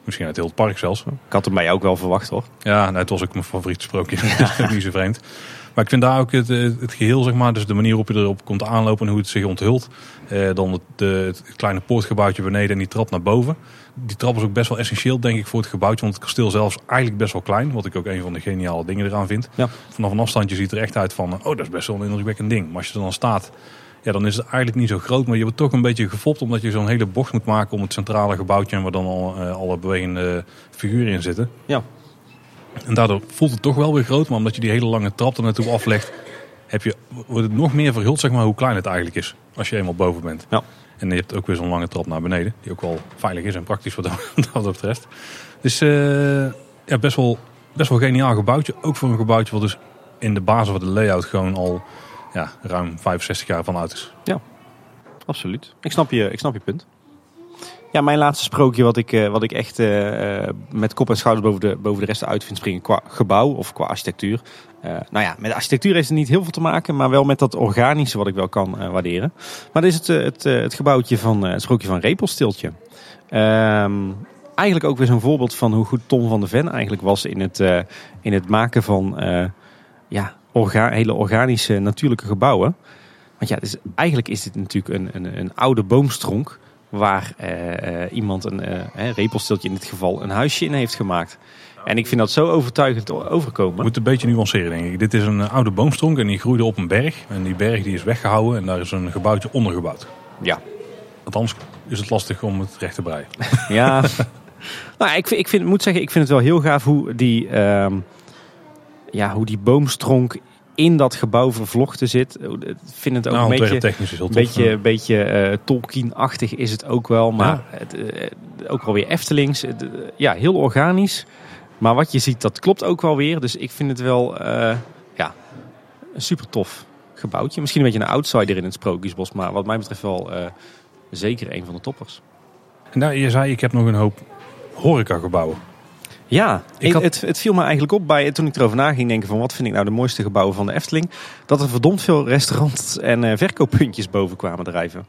[SPEAKER 1] misschien uit heel het park zelfs.
[SPEAKER 2] Ik had het mij ook wel verwacht hoor.
[SPEAKER 1] Ja, nou, het was ook mijn favoriete sprookje. Dat is niet zo vreemd. Maar ik vind daar ook het, het het geheel, zeg maar, dus de manier waarop je erop komt aanlopen en hoe het zich onthult. Eh, dan het, het kleine poortgebouwtje beneden en die trap naar boven. Die trap is ook best wel essentieel, denk ik, voor het gebouwtje. Want het kasteel zelf is eigenlijk best wel klein. Wat ik ook een van de geniale dingen eraan vind.
[SPEAKER 2] Ja.
[SPEAKER 1] Vanaf een afstandje ziet het er echt uit van, oh, dat is best wel een indrukwekkend ding. Maar als je er dan staat, ja, dan is het eigenlijk niet zo groot. Maar je wordt toch een beetje gefopt, omdat je zo'n hele bocht moet maken om het centrale gebouwtje. En waar dan al eh, alle bewegende figuren in zitten.
[SPEAKER 2] Ja.
[SPEAKER 1] En daardoor voelt het toch wel weer groot. Maar omdat je die hele lange trap er naartoe aflegt, heb je, wordt het nog meer verhuld zeg maar, hoe klein het eigenlijk is. Als je eenmaal boven bent.
[SPEAKER 2] Ja.
[SPEAKER 1] En je hebt ook weer zo'n lange trap naar beneden. Die ook wel veilig is en praktisch wat dat, betreft. Dus eh, ja, best wel, best wel geniaal gebouwtje. Ook voor een gebouwtje wat dus in de basis van de layout gewoon al ja, ruim 65 jaar van oud is.
[SPEAKER 2] Absoluut. Ik snap je, ik snap je punt. Ja, mijn laatste sprookje wat ik, eh, wat ik echt eh, eh, met kop en schouders boven de, boven de rest uit vind springen qua gebouw of qua architectuur. Nou ja, met architectuur heeft het niet heel veel te maken, maar wel met dat organische wat ik wel kan waarderen. Maar dit is het, het, het gebouwtje van, het sprookje van Repelstiltje. Ehm, eigenlijk ook weer zo'n voorbeeld van hoe goed Tom van de Ven eigenlijk was in het, in het maken van ja, hele organische natuurlijke gebouwen. Want ja, eigenlijk is dit natuurlijk een, een, een oude boomstronk waar eh, eh, iemand, een eh, repelstiltje in dit geval, een huisje in heeft gemaakt. En ik vind dat zo overtuigend
[SPEAKER 1] Je
[SPEAKER 2] overkomen.
[SPEAKER 1] moet een beetje nuanceren denk ik. Dit is een oude boomstronk en die groeide op een berg. En die berg die is weggehouden en daar is een gebouwtje onder gebouwd.
[SPEAKER 2] Ja,
[SPEAKER 1] Want anders is het lastig om het recht te breien.
[SPEAKER 2] ja. nou, ik, vind, ik vind, moet zeggen, ik vind het wel heel gaaf hoe die, ehm, ja, hoe die boomstronk in dat gebouw vervlochten zit. Ik vind het ook
[SPEAKER 1] Nou,
[SPEAKER 2] een beetje...
[SPEAKER 1] technisch is heel
[SPEAKER 2] Een
[SPEAKER 1] tof.
[SPEAKER 2] beetje, beetje eh, Tolkien-achtig is het ook wel, maar
[SPEAKER 1] Ja.
[SPEAKER 2] het, eh, ook wel weer Eftelings. Het, eh, ja, heel organisch. Maar wat je ziet, dat klopt ook wel weer. Dus ik vind het wel ja, een super tof gebouwtje. Misschien een beetje een outsider in het Sprookjesbos, maar wat mij betreft wel zeker een van de toppers.
[SPEAKER 1] Nou, je zei, ik heb nog een hoop horecagebouwen.
[SPEAKER 2] Ja,
[SPEAKER 1] Ik had-
[SPEAKER 2] het, het viel me eigenlijk op bij toen ik erover na ging denken van wat vind ik nou de mooiste gebouwen van de Efteling. Dat er verdomd veel restaurants en eh, verkooppuntjes boven kwamen drijven.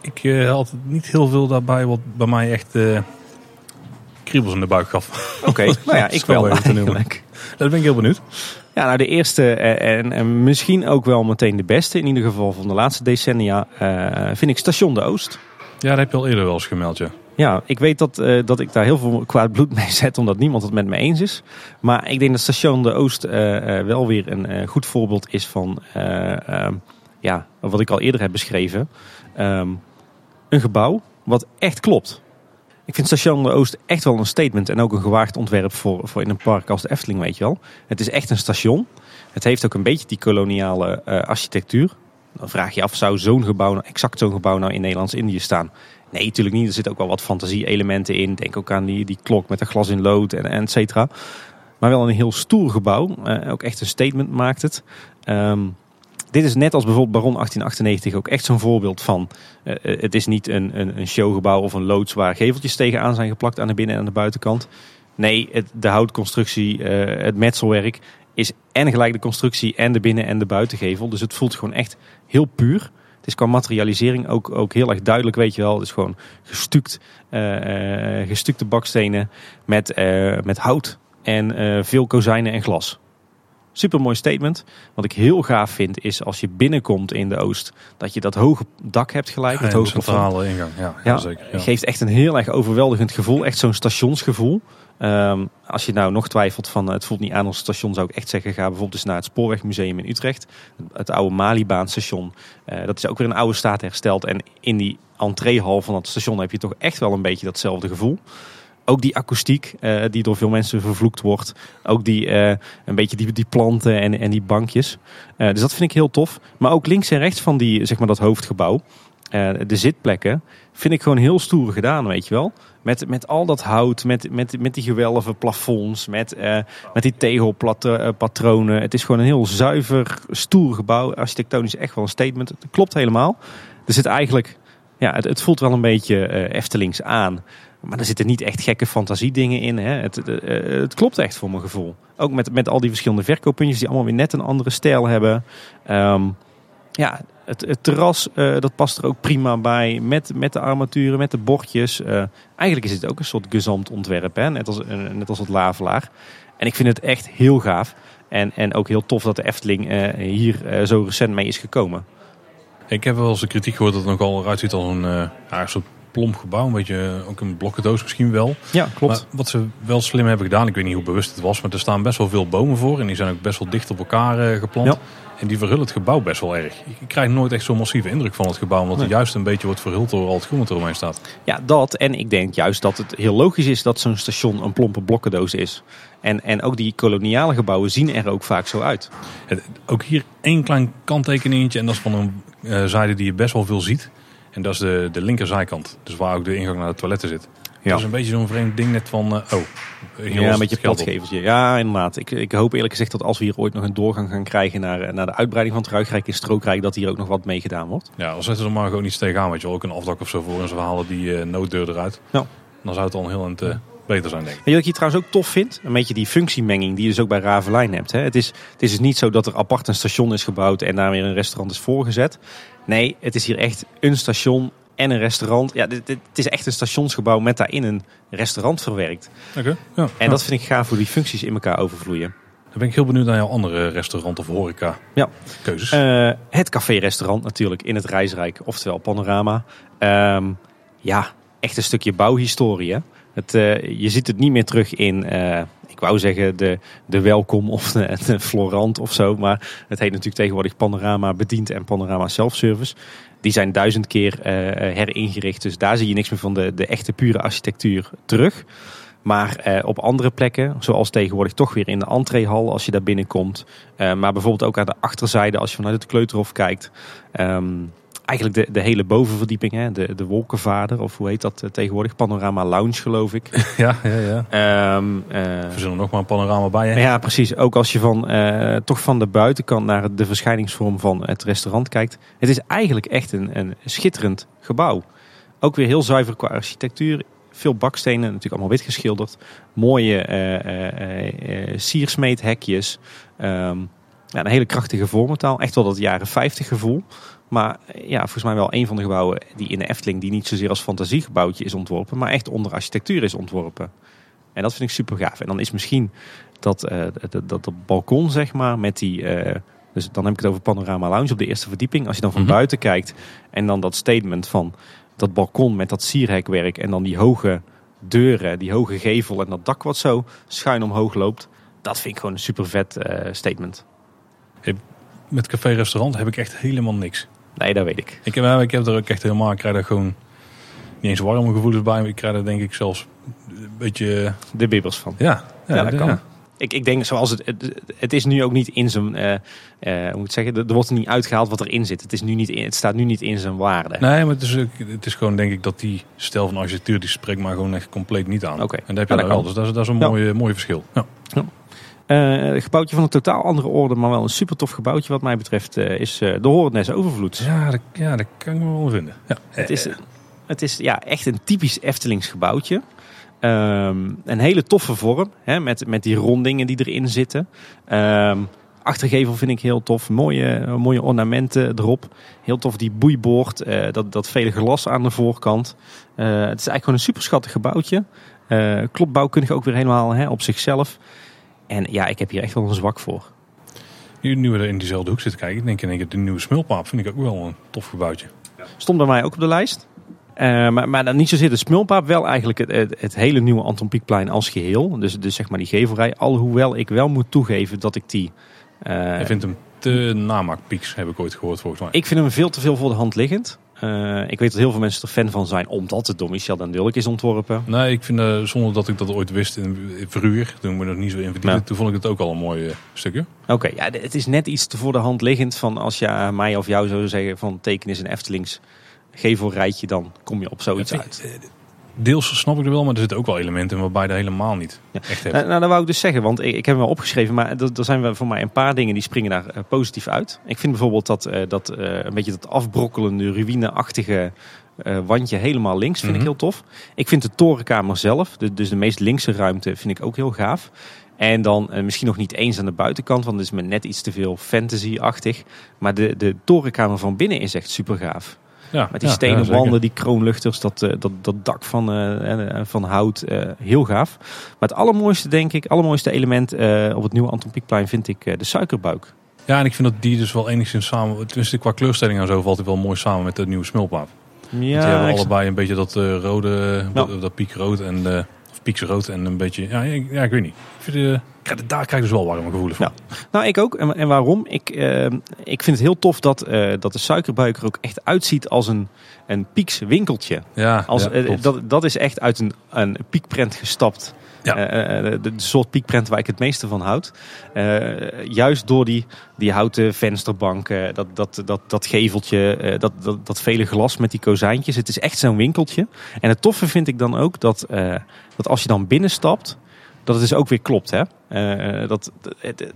[SPEAKER 1] Ik eh, had niet heel veel daarbij wat bij mij echt eh, kriebels in de buik gaf.
[SPEAKER 2] Oké, nou ja, ik wel eigenlijk.
[SPEAKER 1] Daar ben ik heel benieuwd.
[SPEAKER 2] Ja, nou de eerste en, en misschien ook wel meteen de beste, in ieder geval van de laatste decennia, eh, vind ik Station de Oost.
[SPEAKER 1] Ja, dat heb je al eerder wel eens gemeld, ja.
[SPEAKER 2] Ja, ik weet dat, eh, dat ik daar heel veel kwaad bloed mee zet, omdat niemand het met me eens is. Maar ik denk dat Station de Oost eh, eh, wel weer een goed voorbeeld is van eh, ehm, ja, wat ik al eerder heb beschreven. Ehm, een gebouw wat echt klopt. Ik vind Station de Oost echt wel een statement en ook een gewaagd ontwerp voor, voor in een park als de Efteling, weet je wel. Het is echt een station. Het heeft ook een beetje die koloniale architectuur. Dan vraag je af, zou zo'n gebouw, nou- exact zo'n gebouw nou in Nederlands-Indië staan? Nee, natuurlijk niet. Er zitten ook wel wat fantasie-elementen in. Denk ook aan die, die klok met een glas in lood en, et cetera. Maar wel een heel stoer gebouw. Eh, ook echt een statement maakt het. Ehm, dit is net als bijvoorbeeld Baron 1898 ook echt zo'n voorbeeld van... eh, eh, het is niet een, een, een showgebouw of een loods waar geveltjes tegenaan zijn geplakt aan de binnen- en aan de buitenkant. Nee, de houtconstructie, het metselwerk is en gelijk de constructie en de binnen- en de buitengevel. Dus het voelt gewoon echt heel puur. Het is qua materialisering ook, ook heel erg duidelijk, weet je wel. Het is gewoon gestuukt, eh, gestukte bakstenen met, eh, met hout en veel kozijnen en glas. Super mooi statement. Wat ik heel gaaf vind is als je binnenkomt in de Oost, dat je dat hoge dak hebt gelijk.
[SPEAKER 1] Ja,
[SPEAKER 2] het hoge
[SPEAKER 1] centrale ingang. Ja,
[SPEAKER 2] Ja,
[SPEAKER 1] zeker. Ja.
[SPEAKER 2] geeft echt een heel erg overweldigend gevoel. Echt zo'n stationsgevoel. Ehm, als je nou nog twijfelt van eh, het voelt niet aan als station, zou ik echt zeggen: ga bijvoorbeeld eens naar het Spoorwegmuseum in Utrecht. Het oude Malibaanstation. Eh dat is ook weer in oude staat hersteld. En in die entreehal van dat station heb je toch echt wel een beetje datzelfde gevoel. Ook die akoestiek, eh, die door veel mensen vervloekt wordt. Ook die, een beetje die, die planten en, en die bankjes. Dus dat vind ik heel tof. Maar ook links en rechts van die, zeg maar, dat hoofdgebouw. de zitplekken vind ik gewoon heel stoer gedaan, weet je wel. Met, met al dat hout, met, met, met die gewelven plafonds, met, eh, met die tegelpatronen. Het is gewoon een heel zuiver, stoer gebouw. Architectonisch echt wel een statement. Het klopt helemaal. Er zit eigenlijk, ja, het, het voelt wel een beetje eh, Eftelings aan. Maar er zitten niet echt gekke fantasiedingen in. Hè. Het, eh, het klopt echt voor mijn gevoel. Ook met, met al die verschillende verkooppuntjes die allemaal weer net een andere stijl hebben. Ehm, ja, het, terras, eh, dat past er ook prima bij. Met, met de armaturen, met de bordjes. Eh, eigenlijk is het ook een soort gezond ontwerp. Hè? Net, als, eh, net als het Lavelaar. En ik vind het echt heel gaaf. En, en ook heel tof dat de Efteling hier zo recent mee is gekomen.
[SPEAKER 1] Ik heb wel eens de kritiek gehoord dat het nogal eruit ziet als een soort plomp gebouw. Een beetje eh, ook een blokkendoos misschien wel.
[SPEAKER 2] Ja, klopt.
[SPEAKER 1] Maar wat ze wel slim hebben gedaan, ik weet niet hoe bewust het was, maar er staan best wel veel bomen voor. En die zijn ook best wel dicht op elkaar eh, geplant.
[SPEAKER 2] Ja.
[SPEAKER 1] En die verhullen het gebouw best wel erg. Ik krijg nooit echt zo'n massieve indruk van het gebouw, omdat
[SPEAKER 2] Nee.
[SPEAKER 1] het juist een beetje wordt verhuld door al het groen wat er omheen staat.
[SPEAKER 2] Ja, dat. En ik denk juist dat het heel logisch is dat zo'n station een plompe blokkendoos is. En, en ook die koloniale gebouwen zien er ook vaak zo uit.
[SPEAKER 1] Ook hier één klein kanttekeningetje en dat is van een eh, zijde die je best wel veel ziet. En dat is de, de linkerzijkant. Dus waar ook de ingang naar de toiletten zit.
[SPEAKER 2] Ja.
[SPEAKER 1] Dat is een beetje zo'n vreemd ding net van, eh, oh.
[SPEAKER 2] Ja, een beetje
[SPEAKER 1] geld op.
[SPEAKER 2] platgevertje. Ja, inderdaad. Ik, ik hoop eerlijk gezegd dat als we hier ooit nog een doorgang gaan krijgen naar, eh, naar de uitbreiding van het Ruigrijk in Strookrijk, dat hier ook nog wat mee gedaan wordt.
[SPEAKER 1] Ja, dan zetten ze er maar gewoon iets tegenaan. Weet je wel, ook een afdak of zo voor en ze halen die eh, nooddeur eruit.
[SPEAKER 2] Ja.
[SPEAKER 1] Dan zou het al een heel eind eh, beter zijn, denk ik.
[SPEAKER 2] Je wat ik hier trouwens ook tof vind? Een beetje die functiemenging die je dus ook bij Ravelijn hebt. Hè? Het, is, het is dus niet zo dat er apart een station is gebouwd en daar weer een restaurant is voorgezet. Nee, het is hier echt een station en een restaurant. Ja, dit, dit- het is echt een stationsgebouw met daarin een restaurant verwerkt.
[SPEAKER 1] Oké. Ja.
[SPEAKER 2] En
[SPEAKER 1] Ja.
[SPEAKER 2] dat vind ik gaaf hoe die functies in elkaar overvloeien.
[SPEAKER 1] Dan ben ik heel benieuwd naar jouw andere restaurant of horeca
[SPEAKER 2] Ja.
[SPEAKER 1] keuzes.
[SPEAKER 2] Eh, het café-restaurant natuurlijk in het Reisrijk, oftewel Panorama. Ehm, ja, echt een stukje bouwhistorie. Hè? Het, eh, je ziet het niet meer terug in, eh, ik wou zeggen, de, de Welkom of de, Florant of zo. Maar het heet natuurlijk tegenwoordig Panorama Bediend en Panorama Self-Service. Die zijn duizend keer eh, heringericht. Dus daar zie je niks meer van de, de echte pure architectuur terug. Maar op andere plekken, zoals tegenwoordig toch weer in de entreehal als je daar binnenkomt. Maar bijvoorbeeld ook aan de achterzijde als je vanuit het Kleuterhof kijkt. Ehm, eigenlijk de, de hele bovenverdieping, hè, de, de Wolkenvader of hoe heet dat eh, tegenwoordig? Panorama Lounge geloof ik.
[SPEAKER 1] ja, ja, ja. Verzinnen er nog maar een panorama bij. Hè?
[SPEAKER 2] ja, precies. Ook als je van, eh, toch van de buitenkant naar de verschijningsvorm van het restaurant kijkt. Het is eigenlijk echt een, een schitterend gebouw. Ook weer heel zuiver qua architectuur. Veel bakstenen, natuurlijk allemaal wit geschilderd. Mooie eh, siersmeethekjes. Ehm, ja, een hele krachtige vormentaal. Echt wel dat jaren 50 gevoel. Maar eh, ja, volgens mij wel een van de gebouwen die in de Efteling... die niet zozeer als fantasiegebouwtje is ontworpen... maar echt onder architectuur is ontworpen. En dat vind ik super gaaf. En dan is misschien dat, eh, dat, dat, dat balkon, zeg maar, met die... eh, dus dan heb ik het over Panorama Lounge op de eerste verdieping. Als je dan van
[SPEAKER 1] Mhm.
[SPEAKER 2] buiten kijkt en dan dat statement van dat balkon met dat sierhekwerk... en dan die hoge deuren, die hoge gevel en dat dak wat zo schuin omhoog loopt. Dat vind ik gewoon een super vet statement.
[SPEAKER 1] Met café-restaurant heb ik echt helemaal niks.
[SPEAKER 2] Nee, dat weet ik.
[SPEAKER 1] Ik heb, ik heb er ook echt helemaal, ik krijg daar gewoon niet eens warme gevoelens bij. maar Ik krijg er denk ik zelfs een beetje,
[SPEAKER 2] De bibbers van.
[SPEAKER 1] ja.
[SPEAKER 2] Ja, dat kan. Ik, ik denk zoals het, het, het is nu ook niet in zijn, eh, hoe moet ik zeggen, er er wordt niet uitgehaald wat erin zit. Het, is nu niet in, het staat nu niet in zijn waarde.
[SPEAKER 1] Nee, maar het is, het is gewoon denk ik dat die stijl van architectuur, die spreekt maar gewoon echt compleet niet aan.
[SPEAKER 2] Oké.
[SPEAKER 1] En dat heb je
[SPEAKER 2] Ja,
[SPEAKER 1] daar
[SPEAKER 2] dat
[SPEAKER 1] wel. Dus dat is, dat is een mooie, mooie verschil. Ja.
[SPEAKER 2] Eh, een gebouwtje van een totaal andere orde, maar wel een super tof gebouwtje wat mij betreft, eh, is eh, de Horendnes Overvloed.
[SPEAKER 1] Ja, dat, ja, dat kan ik me wel vinden. Ja.
[SPEAKER 2] Het is, het is ja, echt een typisch Eftelings gebouwtje. Ehm, een hele toffe vorm, hè, met, met die rondingen die erin zitten. Ehm, achtergevel vind ik heel tof. Mooie, mooie ornamenten erop. Heel tof die boeiboord. dat, dat vele glas aan de voorkant. Het is eigenlijk gewoon een super schattig gebouwtje. Uh, klopt bouwkundig ook weer helemaal hè, op zichzelf. En ja, ik heb hier echt wel een zwak voor.
[SPEAKER 1] Nu, we er in diezelfde hoek zitten kijken, denk ik in de nieuwe smulpaap vind ik ook wel een tof gebouwtje.
[SPEAKER 2] Stond bij mij ook op de lijst. Uh, maar, maar dan niet zozeer de smulpaap, wel eigenlijk het, het, hele nieuwe Anton Pieckplein als geheel. Dus, dus zeg maar die gevelrij. Alhoewel ik wel moet toegeven dat ik die...
[SPEAKER 1] Uh, Je vindt hem te namaakpieks, heb ik ooit gehoord volgens mij.
[SPEAKER 2] Ik vind hem veel te veel voor de hand liggend. Uh, ik weet dat heel veel mensen er fan van zijn, omdat het door Michel dan Dulk is ontworpen.
[SPEAKER 1] Nee, ik vind uh, zonder dat ik dat ooit wist in, in vroeger, toen we nog niet zo in verdiepen, toen vond ik het ook al een mooi uh, stukje.
[SPEAKER 2] Oké, ja, het is net iets te voor de hand liggend van als je mij of jou zou zeggen van teken is een Eftelings gevelrijtje, dan kom je op zoiets uit
[SPEAKER 1] deels snap ik er wel, maar er zitten ook wel elementen waarbij dat helemaal niet ja. echt hebt.
[SPEAKER 2] Nou, nou, dat wou ik dus zeggen, want ik, ik heb hem wel opgeschreven, maar er, zijn voor mij een paar dingen die springen daar uh, positief uit. Ik vind bijvoorbeeld dat, uh, dat uh, een beetje dat afbrokkelende, ruïneachtige wandje helemaal links vind ik heel tof. Ik vind de torenkamer zelf, de, dus de meest linkse ruimte, vind ik ook heel gaaf. En dan misschien nog niet eens aan de buitenkant, want het is me net iets te veel fantasy-achtig. Maar de, de torenkamer van binnen is echt super gaaf. Ja, Met die stenen wanden, die kroonluchters, dat, uh, dat, dat dak van, uh, van hout. Uh, heel gaaf. Maar het allermooiste, denk ik, allermooiste element op het nieuwe Anton Pieckplein vind ik de suikerbuik.
[SPEAKER 1] Ja, en ik vind dat die dus wel enigszins samen, tenminste qua kleurstelling en zo, valt hij wel mooi samen met de nieuwe smulpaap. Ja, die hebben allebei een beetje dat rode, dat, dat piekrood en de, of pieksrood en een beetje, ja, ja, ik weet niet. Ik vind, daar krijg ik dus wel warme gevoelens van.
[SPEAKER 2] Ja. Nou, ik ook. En, en waarom? Ik, uh, ik vind het heel tof dat, uh, dat de suikerbuik er ook echt uitziet als een, een pieks winkeltje. Ja, als, ja, uh, dat, dat is echt uit een, een piekprent gestapt. Ja. De, de, soort piekprent waar ik het meeste van houd. juist door die, die houten vensterbanken, dat, dat, dat, dat geveltje, dat, dat, dat vele glas met die kozijntjes. Het is echt zo'n winkeltje. En het toffe vind ik dan ook dat, dat als je dan binnenstapt, dat het dus ook weer klopt. Hè? Uh, dat,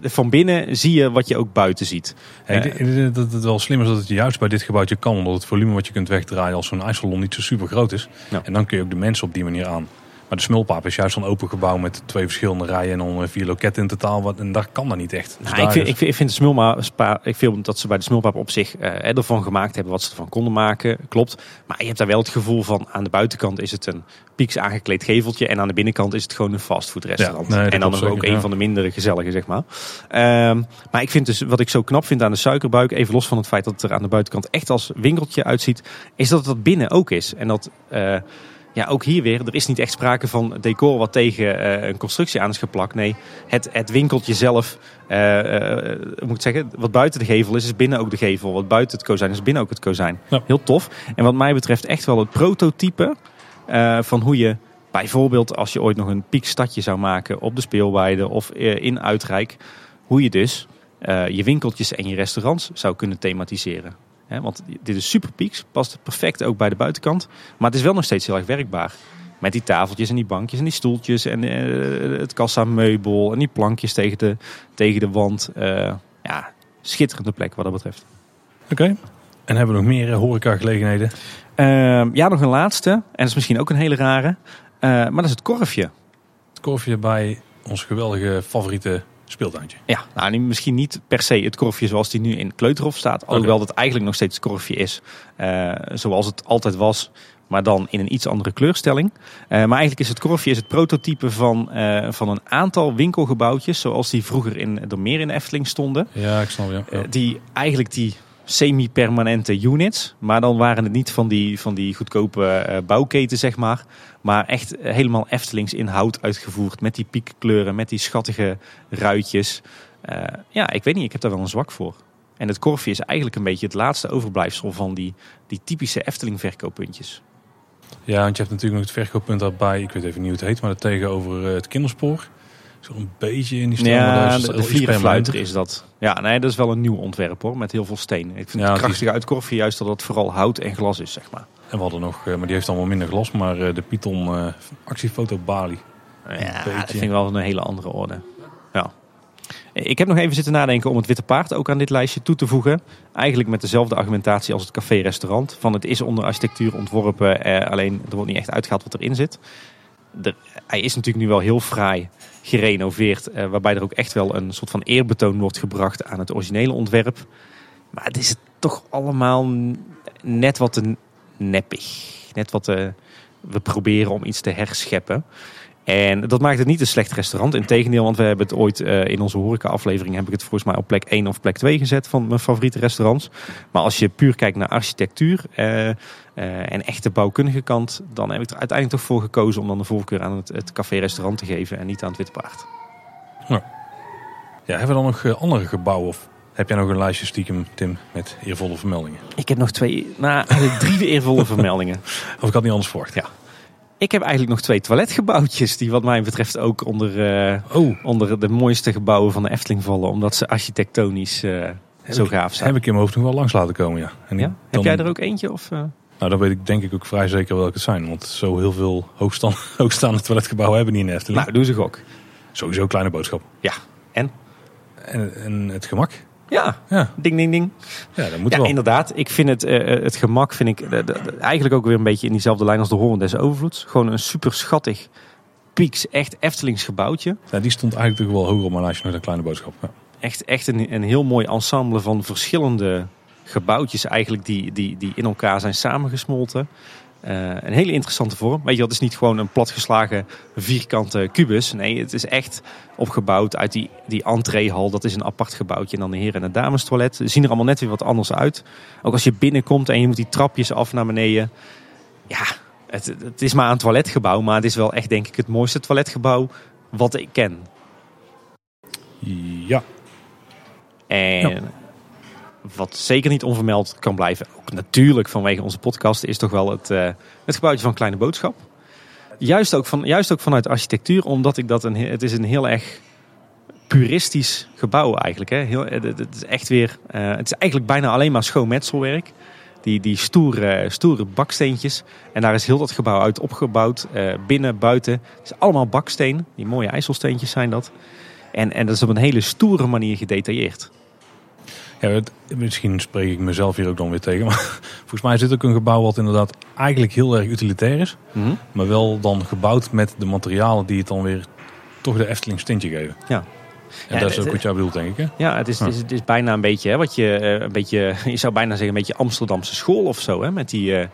[SPEAKER 2] van binnen zie je wat je ook buiten ziet.
[SPEAKER 1] Hey, denk dat het wel slim is dat het juist bij dit gebouwtje kan. Omdat het volume wat je kunt wegdraaien als zo'n ijssalon niet zo super groot is. Ja. En dan kun je ook de mensen op die manier aan. Maar de smulpaap is juist zo'n open gebouw met twee verschillende rijen en dan vier loketten in totaal. Wat, en daar kan dat niet echt.
[SPEAKER 2] Dus nou, ik, vind, ik, vind, ik vind de smulpaap, ik vind dat ze bij de smulpaap op zich uh, ervan gemaakt hebben wat ze ervan konden maken. Klopt. Maar je hebt daar wel het gevoel van aan de buitenkant is het een pieks aangekleed geveltje. En aan de binnenkant is het gewoon een fastfoodrestaurant. Ja, nee, en dan ook, ook een van de mindere gezellige, zeg maar. Um, maar ik vind dus, wat ik zo knap vind aan de suikerbuik, even los van het feit dat het er aan de buitenkant echt als winkeltje uitziet, is dat het dat binnen ook is. En dat... Uh, ja, ook hier weer, er is niet echt sprake van decor wat tegen uh, een constructie aan is geplakt. Nee, het, het winkeltje zelf, uh, uh, moet ik zeggen, wat buiten de gevel is, is binnen ook de gevel. Wat buiten het kozijn is, binnen ook het kozijn. Ja. Heel tof. En wat mij betreft echt wel het prototype van hoe je bijvoorbeeld, als je ooit nog een piekstadje zou maken op de speelweide of in Uitrijk, hoe je dus je winkeltjes en je restaurants zou kunnen thematiseren want dit is super pieks, past perfect ook bij de buitenkant. Maar het is wel nog steeds heel erg werkbaar. Met die tafeltjes en die bankjes en die stoeltjes en uh, het kassameubel en die plankjes tegen de, tegen de wand. Uh, ja, schitterende plek wat dat betreft.
[SPEAKER 1] Oké. En hebben we nog meer uh, horecagelegenheden?
[SPEAKER 2] Ehm, ja, nog een laatste. En dat is misschien ook een hele rare. maar dat is het korfje.
[SPEAKER 1] Het korfje bij ons geweldige favoriete speeltuintje.
[SPEAKER 2] Ja, nou misschien niet per se het korfje zoals die nu in Kleuterhof staat. Alhoewel dat eigenlijk nog steeds het korfje is uh, zoals het altijd was. Maar dan in een iets andere kleurstelling. Uh, maar eigenlijk is het korfje is het prototype van, uh, van een aantal winkelgebouwtjes. Zoals die vroeger in, er meer in Efteling stonden.
[SPEAKER 1] Ja, ik snap ja. ja.
[SPEAKER 2] die eigenlijk die semi-permanente units. Maar dan waren het niet van die, van die goedkope uh, bouwketen, zeg maar. Maar echt helemaal Eftelings in hout uitgevoerd. Met die piekkleuren, met die schattige ruitjes. Uh, ja, ik weet niet, ik heb daar wel een zwak voor. En het korfje is eigenlijk een beetje het laatste overblijfsel van die, die typische Efteling verkooppuntjes.
[SPEAKER 1] Ja, want je hebt natuurlijk nog het verkooppunt daarbij. Ik weet even niet hoe het heet, maar dat tegenover het kinderspoor. Een beetje in die stijl.
[SPEAKER 2] Ja, de, de vlierenfluiter is dat. Ja, nee, dat is wel een nieuw ontwerp hoor, met heel veel steen. Ik vind ja, het krachtige uit Korfje juist dat het vooral hout en glas is, zeg maar.
[SPEAKER 1] En we hadden nog, maar die heeft allemaal minder glas, maar de Python uh, actiefoto Bali.
[SPEAKER 2] Ja, dat vind ik wel een hele andere orde. Ja. Ik heb nog even zitten nadenken om het Witte Paard ook aan dit lijstje toe te voegen. Eigenlijk met dezelfde argumentatie als het café-restaurant. Van het is onder architectuur ontworpen, eh, alleen er wordt niet echt uitgehaald wat erin zit. Hij is natuurlijk nu wel heel fraai gerenoveerd. Uh, waarbij er ook echt wel een soort van eerbetoon wordt gebracht aan het originele ontwerp. Maar het is toch allemaal net wat te neppig. Net wat te, we proberen om iets te herscheppen. En dat maakt het niet een slecht restaurant. Integendeel, want we hebben het ooit uh, in onze horeca-aflevering... heb ik het volgens mij op plek 1 of plek 2 gezet van mijn favoriete restaurants. Maar als je puur kijkt naar architectuur uh, uh, en echte bouwkundige kant... dan heb ik er uiteindelijk toch voor gekozen om dan de voorkeur aan het, het café-restaurant te geven... en niet aan het Witte Paard.
[SPEAKER 1] Ja. ja, hebben we dan nog andere gebouwen of heb jij nog een lijstje stiekem, Tim, met eervolle vermeldingen?
[SPEAKER 2] Ik heb nog twee, nou drie eervolle vermeldingen.
[SPEAKER 1] Of ik had niet anders verwacht.
[SPEAKER 2] Ja. Ik heb eigenlijk nog twee toiletgebouwtjes die wat mij betreft ook onder, uh, oh. onder de mooiste gebouwen van de Efteling vallen. Omdat ze architectonisch uh, zo
[SPEAKER 1] ik,
[SPEAKER 2] gaaf zijn.
[SPEAKER 1] Heb ik in mijn hoofd nog wel langs laten komen, ja.
[SPEAKER 2] En ja? Dan, heb jij er ook eentje? Of, uh...
[SPEAKER 1] Nou, dan weet ik denk ik ook vrij zeker welke het zijn. Want zo heel veel hoogstaande, hoogstaande toiletgebouwen hebben niet in Efteling.
[SPEAKER 2] Nou, doen ze ook.
[SPEAKER 1] Sowieso kleine boodschap.
[SPEAKER 2] Ja, en?
[SPEAKER 1] En, en het gemak.
[SPEAKER 2] Ja, ja. ding, ding, ding.
[SPEAKER 1] Ja, dat moet
[SPEAKER 2] ja,
[SPEAKER 1] wel.
[SPEAKER 2] inderdaad. Ik vind het, uh, het gemak vind ik uh, eigenlijk ook weer een beetje in diezelfde lijn als de Horen des Overvloeds. Gewoon een super schattig, pieks, echt Eftelings gebouwtje.
[SPEAKER 1] Ja, die stond eigenlijk toch wel hoger op mijn lijstje nog een kleine boodschap. Ja.
[SPEAKER 2] Echt, echt een, een heel mooi ensemble van verschillende gebouwtjes eigenlijk die, die, die in elkaar zijn samengesmolten. Uh, een hele interessante vorm. Weet je, dat is niet gewoon een platgeslagen vierkante kubus. Nee, het is echt opgebouwd uit die, die entreehal. Dat is een apart gebouwtje. En dan de heren- en de dames toilet. Ze zien er allemaal net weer wat anders uit. Ook als je binnenkomt en je moet die trapjes af naar beneden. Ja, het, het is maar een toiletgebouw. Maar het is wel echt denk ik het mooiste toiletgebouw wat ik ken.
[SPEAKER 1] Ja.
[SPEAKER 2] En... Ja wat zeker niet onvermeld kan blijven, ook natuurlijk vanwege onze podcast, is toch wel het, uh, het gebouwtje van Kleine Boodschap. Juist ook, van, juist ook vanuit architectuur, omdat ik dat een, het is een heel erg puristisch gebouw eigenlijk. Hè. Heel, het, is echt weer, uh, het is eigenlijk bijna alleen maar schoon metselwerk. Die, die stoere, stoere baksteentjes. En daar is heel dat gebouw uit opgebouwd. Uh, binnen, buiten. Het is allemaal baksteen. Die mooie ijzelsteentjes zijn dat. En, en dat is op een hele stoere manier gedetailleerd.
[SPEAKER 1] Ja, het, misschien spreek ik mezelf hier ook dan weer tegen. Maar volgens mij is dit ook een gebouw wat inderdaad eigenlijk heel erg utilitair is.
[SPEAKER 2] Mm -hmm.
[SPEAKER 1] Maar wel dan gebouwd met de materialen die het dan weer toch de Efteling stintje geven.
[SPEAKER 2] Ja.
[SPEAKER 1] En ja, dat is ook wat jij bedoelt, denk ik. Hè?
[SPEAKER 2] Ja, het is, het is, het is bijna een beetje, hè, wat je, een beetje, je zou bijna zeggen, een beetje Amsterdamse school of zo. Hè, met die, uh,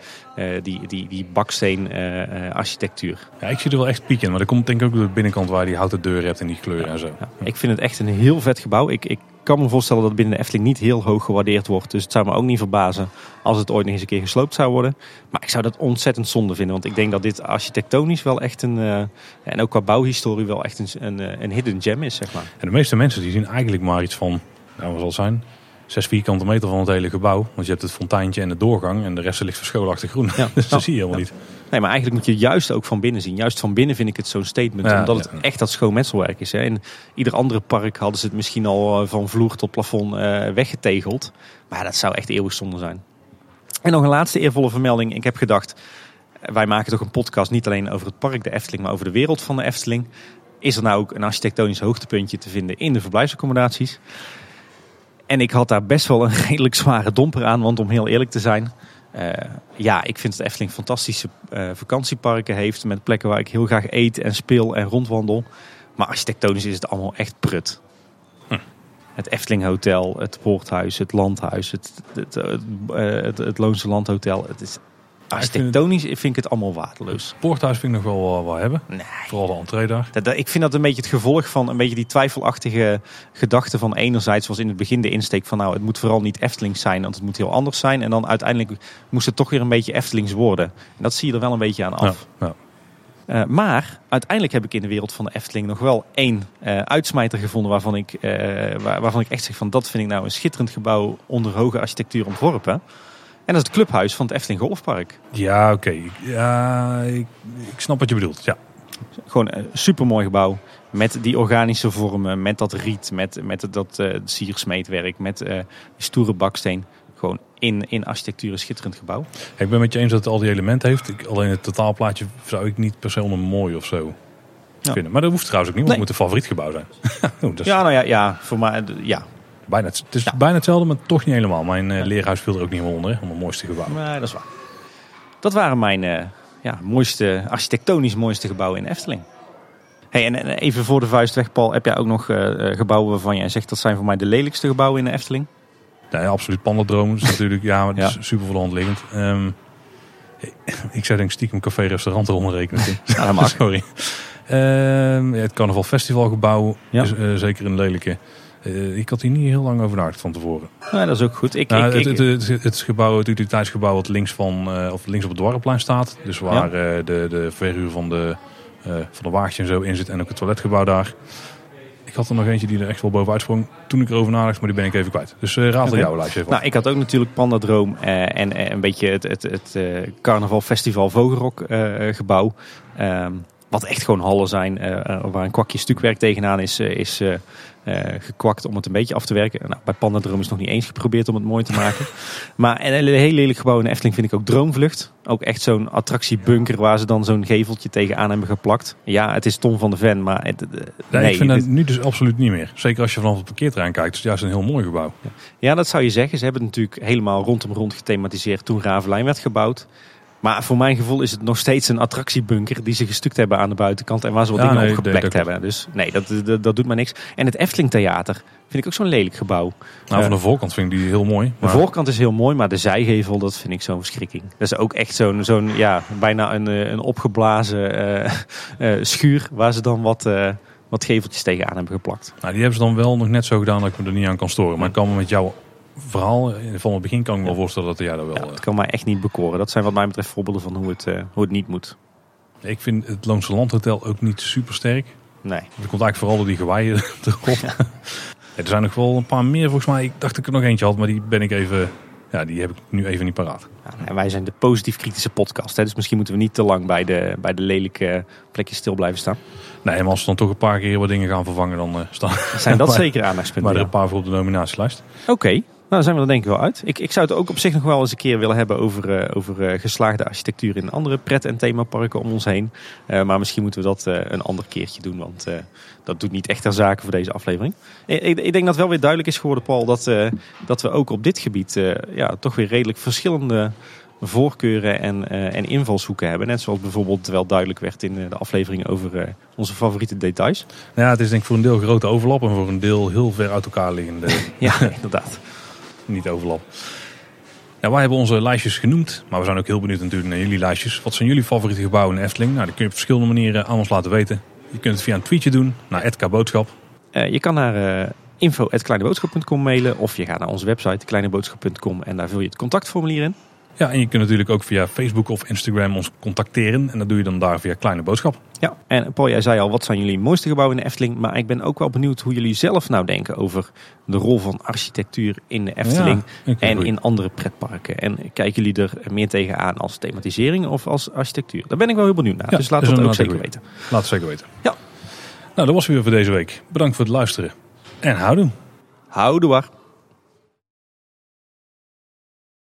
[SPEAKER 2] die, die, die baksteen uh, architectuur.
[SPEAKER 1] Ja, ik zie er wel echt piek in. Maar dat komt denk ik ook door de binnenkant waar je die houten deur hebt en die kleuren
[SPEAKER 2] ja,
[SPEAKER 1] en zo.
[SPEAKER 2] Ik vind het echt een heel vet gebouw. Ik, ik kan me voorstellen dat het binnen de Efteling niet heel hoog gewaardeerd wordt. Dus het zou me ook niet verbazen als het ooit nog eens een keer gesloopt zou worden. Maar ik zou dat ontzettend zonde vinden. Want ik denk dat dit architectonisch wel echt een... Uh, en ook qua bouwhistorie wel echt een, een, een hidden gem is, zeg maar.
[SPEAKER 1] En de meeste mensen die zien eigenlijk maar iets van... Nou, wat zal het zijn? Zes vierkante meter van het hele gebouw. Want je hebt het fonteintje en de doorgang. En de rest ligt verscholen achter groen. Ja. dus dat zie je helemaal ja. niet.
[SPEAKER 2] Nee, maar eigenlijk moet je juist ook van binnen zien. Juist van binnen vind ik het zo'n statement. Ja, omdat het echt dat schoon metselwerk is. Hè. In ieder andere park hadden ze het misschien al van vloer tot plafond uh, weggetegeld. Maar dat zou echt eeuwig zonde zijn. En nog een laatste eervolle vermelding. Ik heb gedacht, wij maken toch een podcast niet alleen over het park, de Efteling, maar over de wereld van de Efteling. Is er nou ook een architectonisch hoogtepuntje te vinden in de verblijfsaccommodaties? En ik had daar best wel een redelijk zware domper aan, want om heel eerlijk te zijn, uh, ja, ik vind dat Efteling fantastische uh, vakantieparken heeft met plekken waar ik heel graag eet en speel en rondwandel. Maar architectonisch is het allemaal echt prut.
[SPEAKER 1] Hm.
[SPEAKER 2] Het Efteling Hotel, het Poorthuis, het Landhuis, het, het, het, het, het Loonse Landhotel. Het is architectonisch vind, vind ik het allemaal waardeloos.
[SPEAKER 1] Het Poorthuis vind ik nog wel uh, wat hebben.
[SPEAKER 2] Nee.
[SPEAKER 1] Vooral de entree daar.
[SPEAKER 2] Dat, dat, ik vind dat een beetje het gevolg van een beetje die twijfelachtige gedachte van enerzijds was in het begin de insteek van nou het moet vooral niet Eftelings zijn, want het moet heel anders zijn. En dan uiteindelijk moest het toch weer een beetje Eftelings worden. En dat zie je er wel een beetje aan af.
[SPEAKER 1] Ja, ja.
[SPEAKER 2] Uh, maar uiteindelijk heb ik in de wereld van de Efteling nog wel één uh, uitsmijter gevonden waarvan ik, uh, waar, waarvan ik echt zeg van dat vind ik nou een schitterend gebouw onder hoge architectuur ontworpen. En dat is het clubhuis van het Efteling Golfpark.
[SPEAKER 1] Ja, oké. Okay. Ja, ik, ik, snap wat je bedoelt. Ja.
[SPEAKER 2] Gewoon een supermooi gebouw. Met die organische vormen, met dat riet, met, met dat uh, siersmeetwerk, met uh, stoere baksteen. Gewoon in, in architectuur een schitterend gebouw.
[SPEAKER 1] Ik ben met je eens dat het al die elementen heeft. Ik, alleen het totaalplaatje zou ik niet per se onder mooi of zo ja. vinden. Maar dat hoeft trouwens ook niet, want nee. het moet een favoriet gebouw zijn.
[SPEAKER 2] oh, dus... Ja, nou ja, ja, voor mij, ja,
[SPEAKER 1] Bijna, het is ja. bijna hetzelfde, maar toch niet helemaal. Mijn uh, leerhuis viel er ook niet helemaal onder, om het mooiste gebouw.
[SPEAKER 2] Nee, dat is waar. Dat waren mijn uh, ja, mooiste, architectonisch mooiste gebouwen in Efteling. Hey, en, en even voor de vuist weg, Paul, heb jij ook nog uh, gebouwen waarvan jij zegt dat zijn voor mij de lelijkste gebouwen in de Efteling?
[SPEAKER 1] Ja absoluut. Pandadroom is natuurlijk, ja, maar dat is super voor de hand liggend. Um, Ik zou denk stiekem café-restaurant eronder rekenen.
[SPEAKER 2] Ja, dat mag.
[SPEAKER 1] Sorry. Ehm, ja, het Carnaval Festivalgebouw
[SPEAKER 2] Ja.
[SPEAKER 1] is eh, zeker een lelijke. Eh, ik had hier niet heel lang over nagedacht van tevoren.
[SPEAKER 2] Ja, dat is ook goed. Ik,
[SPEAKER 1] Nou,
[SPEAKER 2] ik,
[SPEAKER 1] het, het, het, het gebouw, het utiliteitsgebouw wat links, van, eh, of links op het Dwarreplein staat. Dus waar eh, de, de verhuur van de, van de wagentje en zo in zit. En ook het toiletgebouw daar. Ik had er nog eentje die er echt wel bovenuit sprong toen ik erover nadacht. Maar die ben ik even kwijt. Dus raad er jouw lijstje even.
[SPEAKER 2] Nou, ik had ook natuurlijk Pandadroom eh, en eh, een beetje het, het, het Carnaval Festival Vogelrok gebouw. Ehm, wat echt gewoon hallen zijn eh, eh, waar een kwakje stukwerk tegenaan is, eh, is eh, gekwakt om het een beetje af te werken. Nou, bij Pandadroom is nog niet eens geprobeerd om het mooi te maken. maar en een heel lelijk gebouw in de Efteling vind ik ook Droomvlucht. Ook echt zo'n attractiebunker waar ze dan zo'n geveltje tegenaan hebben geplakt. Ja, het is Tom van de Ven, maar het,
[SPEAKER 1] Nee, ik vind dat nu dus absoluut niet meer. Zeker als je vanaf het parkeerterrein kijkt. Het is juist een heel mooi gebouw.
[SPEAKER 2] Ja, dat zou je zeggen. Ze hebben het natuurlijk helemaal rondom rond gethematiseerd toen Ravelijn werd gebouwd. Maar voor mijn gevoel is het nog steeds een attractiebunker die ze gestukt hebben aan de buitenkant en waar ze wat
[SPEAKER 1] Ja,
[SPEAKER 2] dingen
[SPEAKER 1] nee,
[SPEAKER 2] op geplekt hebben. Dus nee, dat, dat, dat doet maar niks. En het Efteling Theater vind ik ook zo'n lelijk gebouw.
[SPEAKER 1] Nou, van de voorkant vind ik die heel mooi.
[SPEAKER 2] De voorkant is heel mooi, maar de zijgevel, dat vind ik zo'n verschrikking. Dat is ook echt zo'n, zo'n ja, bijna een, eh, een opgeblazen eh, eh, schuur waar ze dan wat, eh, wat geveltjes tegenaan hebben geplakt.
[SPEAKER 1] nou, die hebben ze dan wel nog net zo gedaan dat ik me er niet aan kan storen. Maar ik kan me met jouw verhaal eh, van het begin kan ik me wel voorstellen dat jij daar wel...
[SPEAKER 2] Ja,
[SPEAKER 1] eh,
[SPEAKER 2] dat kan mij echt niet bekoren. Dat zijn wat mij betreft voorbeelden van hoe het, eh, hoe het niet moet.
[SPEAKER 1] Ik vind het Loonse Landhotel ook niet super sterk.
[SPEAKER 2] Nee.
[SPEAKER 1] Dat komt eigenlijk vooral door die gewaien erop. Ja, er zijn nog wel een paar meer volgens mij. Ik dacht dat ik er nog eentje had, maar die ben ik even... Ja, die heb ik nu even niet paraat.
[SPEAKER 2] Ja, en wij zijn de positief kritische podcast. Hè, dus misschien moeten we niet te lang bij de, bij de lelijke plekjes stil blijven staan.
[SPEAKER 1] Nee, maar als we dan toch een paar keer wat dingen gaan vervangen, dan staan
[SPEAKER 2] Zijn dat zeker aandachtspunten?
[SPEAKER 1] maar er
[SPEAKER 2] ja.
[SPEAKER 1] een paar voor op de nominatielijst.
[SPEAKER 2] Oké, dan zijn we er denk ik wel uit. Ik, ik zou het ook op zich nog wel eens een keer willen hebben over, eh, over eh, geslaagde architectuur in andere pret- en themaparken om ons heen. Eh, maar misschien moeten we dat een ander keertje doen, want dat doet niet echt ter zake voor deze aflevering. Ik, ik, ik denk dat wel weer duidelijk is geworden, Paul, dat, dat we ook op dit gebied ja, toch weer redelijk verschillende voorkeuren en, en invalshoeken hebben. Net zoals bijvoorbeeld wel duidelijk werd in de aflevering over onze favoriete details.
[SPEAKER 1] Nou ja, het is denk ik voor een deel grote overlap en voor een deel heel ver uit elkaar liggende
[SPEAKER 2] Ja, inderdaad.
[SPEAKER 1] Niet overlap. Ja, wij hebben onze lijstjes genoemd, maar we zijn ook heel benieuwd natuurlijk naar jullie lijstjes. Wat zijn jullie favoriete gebouwen in Efteling? Nou, die kun je op verschillende manieren aan ons laten weten. Je kunt het via een tweetje doen naar @kboodschap. Boodschap.
[SPEAKER 2] Eh, je kan naar info.kleineboodschap.com mailen of je gaat naar onze website kleineboodschap.com en daar vul je het contactformulier in.
[SPEAKER 1] Ja, en je kunt natuurlijk ook via Facebook of Instagram ons contacteren. En dat doe je dan daar via Kleine Boodschap.
[SPEAKER 2] Ja, en Paul, jij zei al, wat zijn jullie mooiste gebouwen in de Efteling? Maar ik ben ook wel benieuwd hoe jullie zelf nou denken over de rol van architectuur in de Efteling
[SPEAKER 1] Ja,
[SPEAKER 2] en
[SPEAKER 1] goed.
[SPEAKER 2] in andere pretparken. En kijken jullie er meer tegenaan als thematisering of als architectuur? Daar ben ik wel heel benieuwd naar,
[SPEAKER 1] Ja,
[SPEAKER 2] dus laat
[SPEAKER 1] dat
[SPEAKER 2] ook zeker weten.
[SPEAKER 1] Laat het zeker weten.
[SPEAKER 2] Ja.
[SPEAKER 1] Nou, dat was het weer voor deze week. Bedankt voor het luisteren. En houdoe.
[SPEAKER 2] Houdoe waar.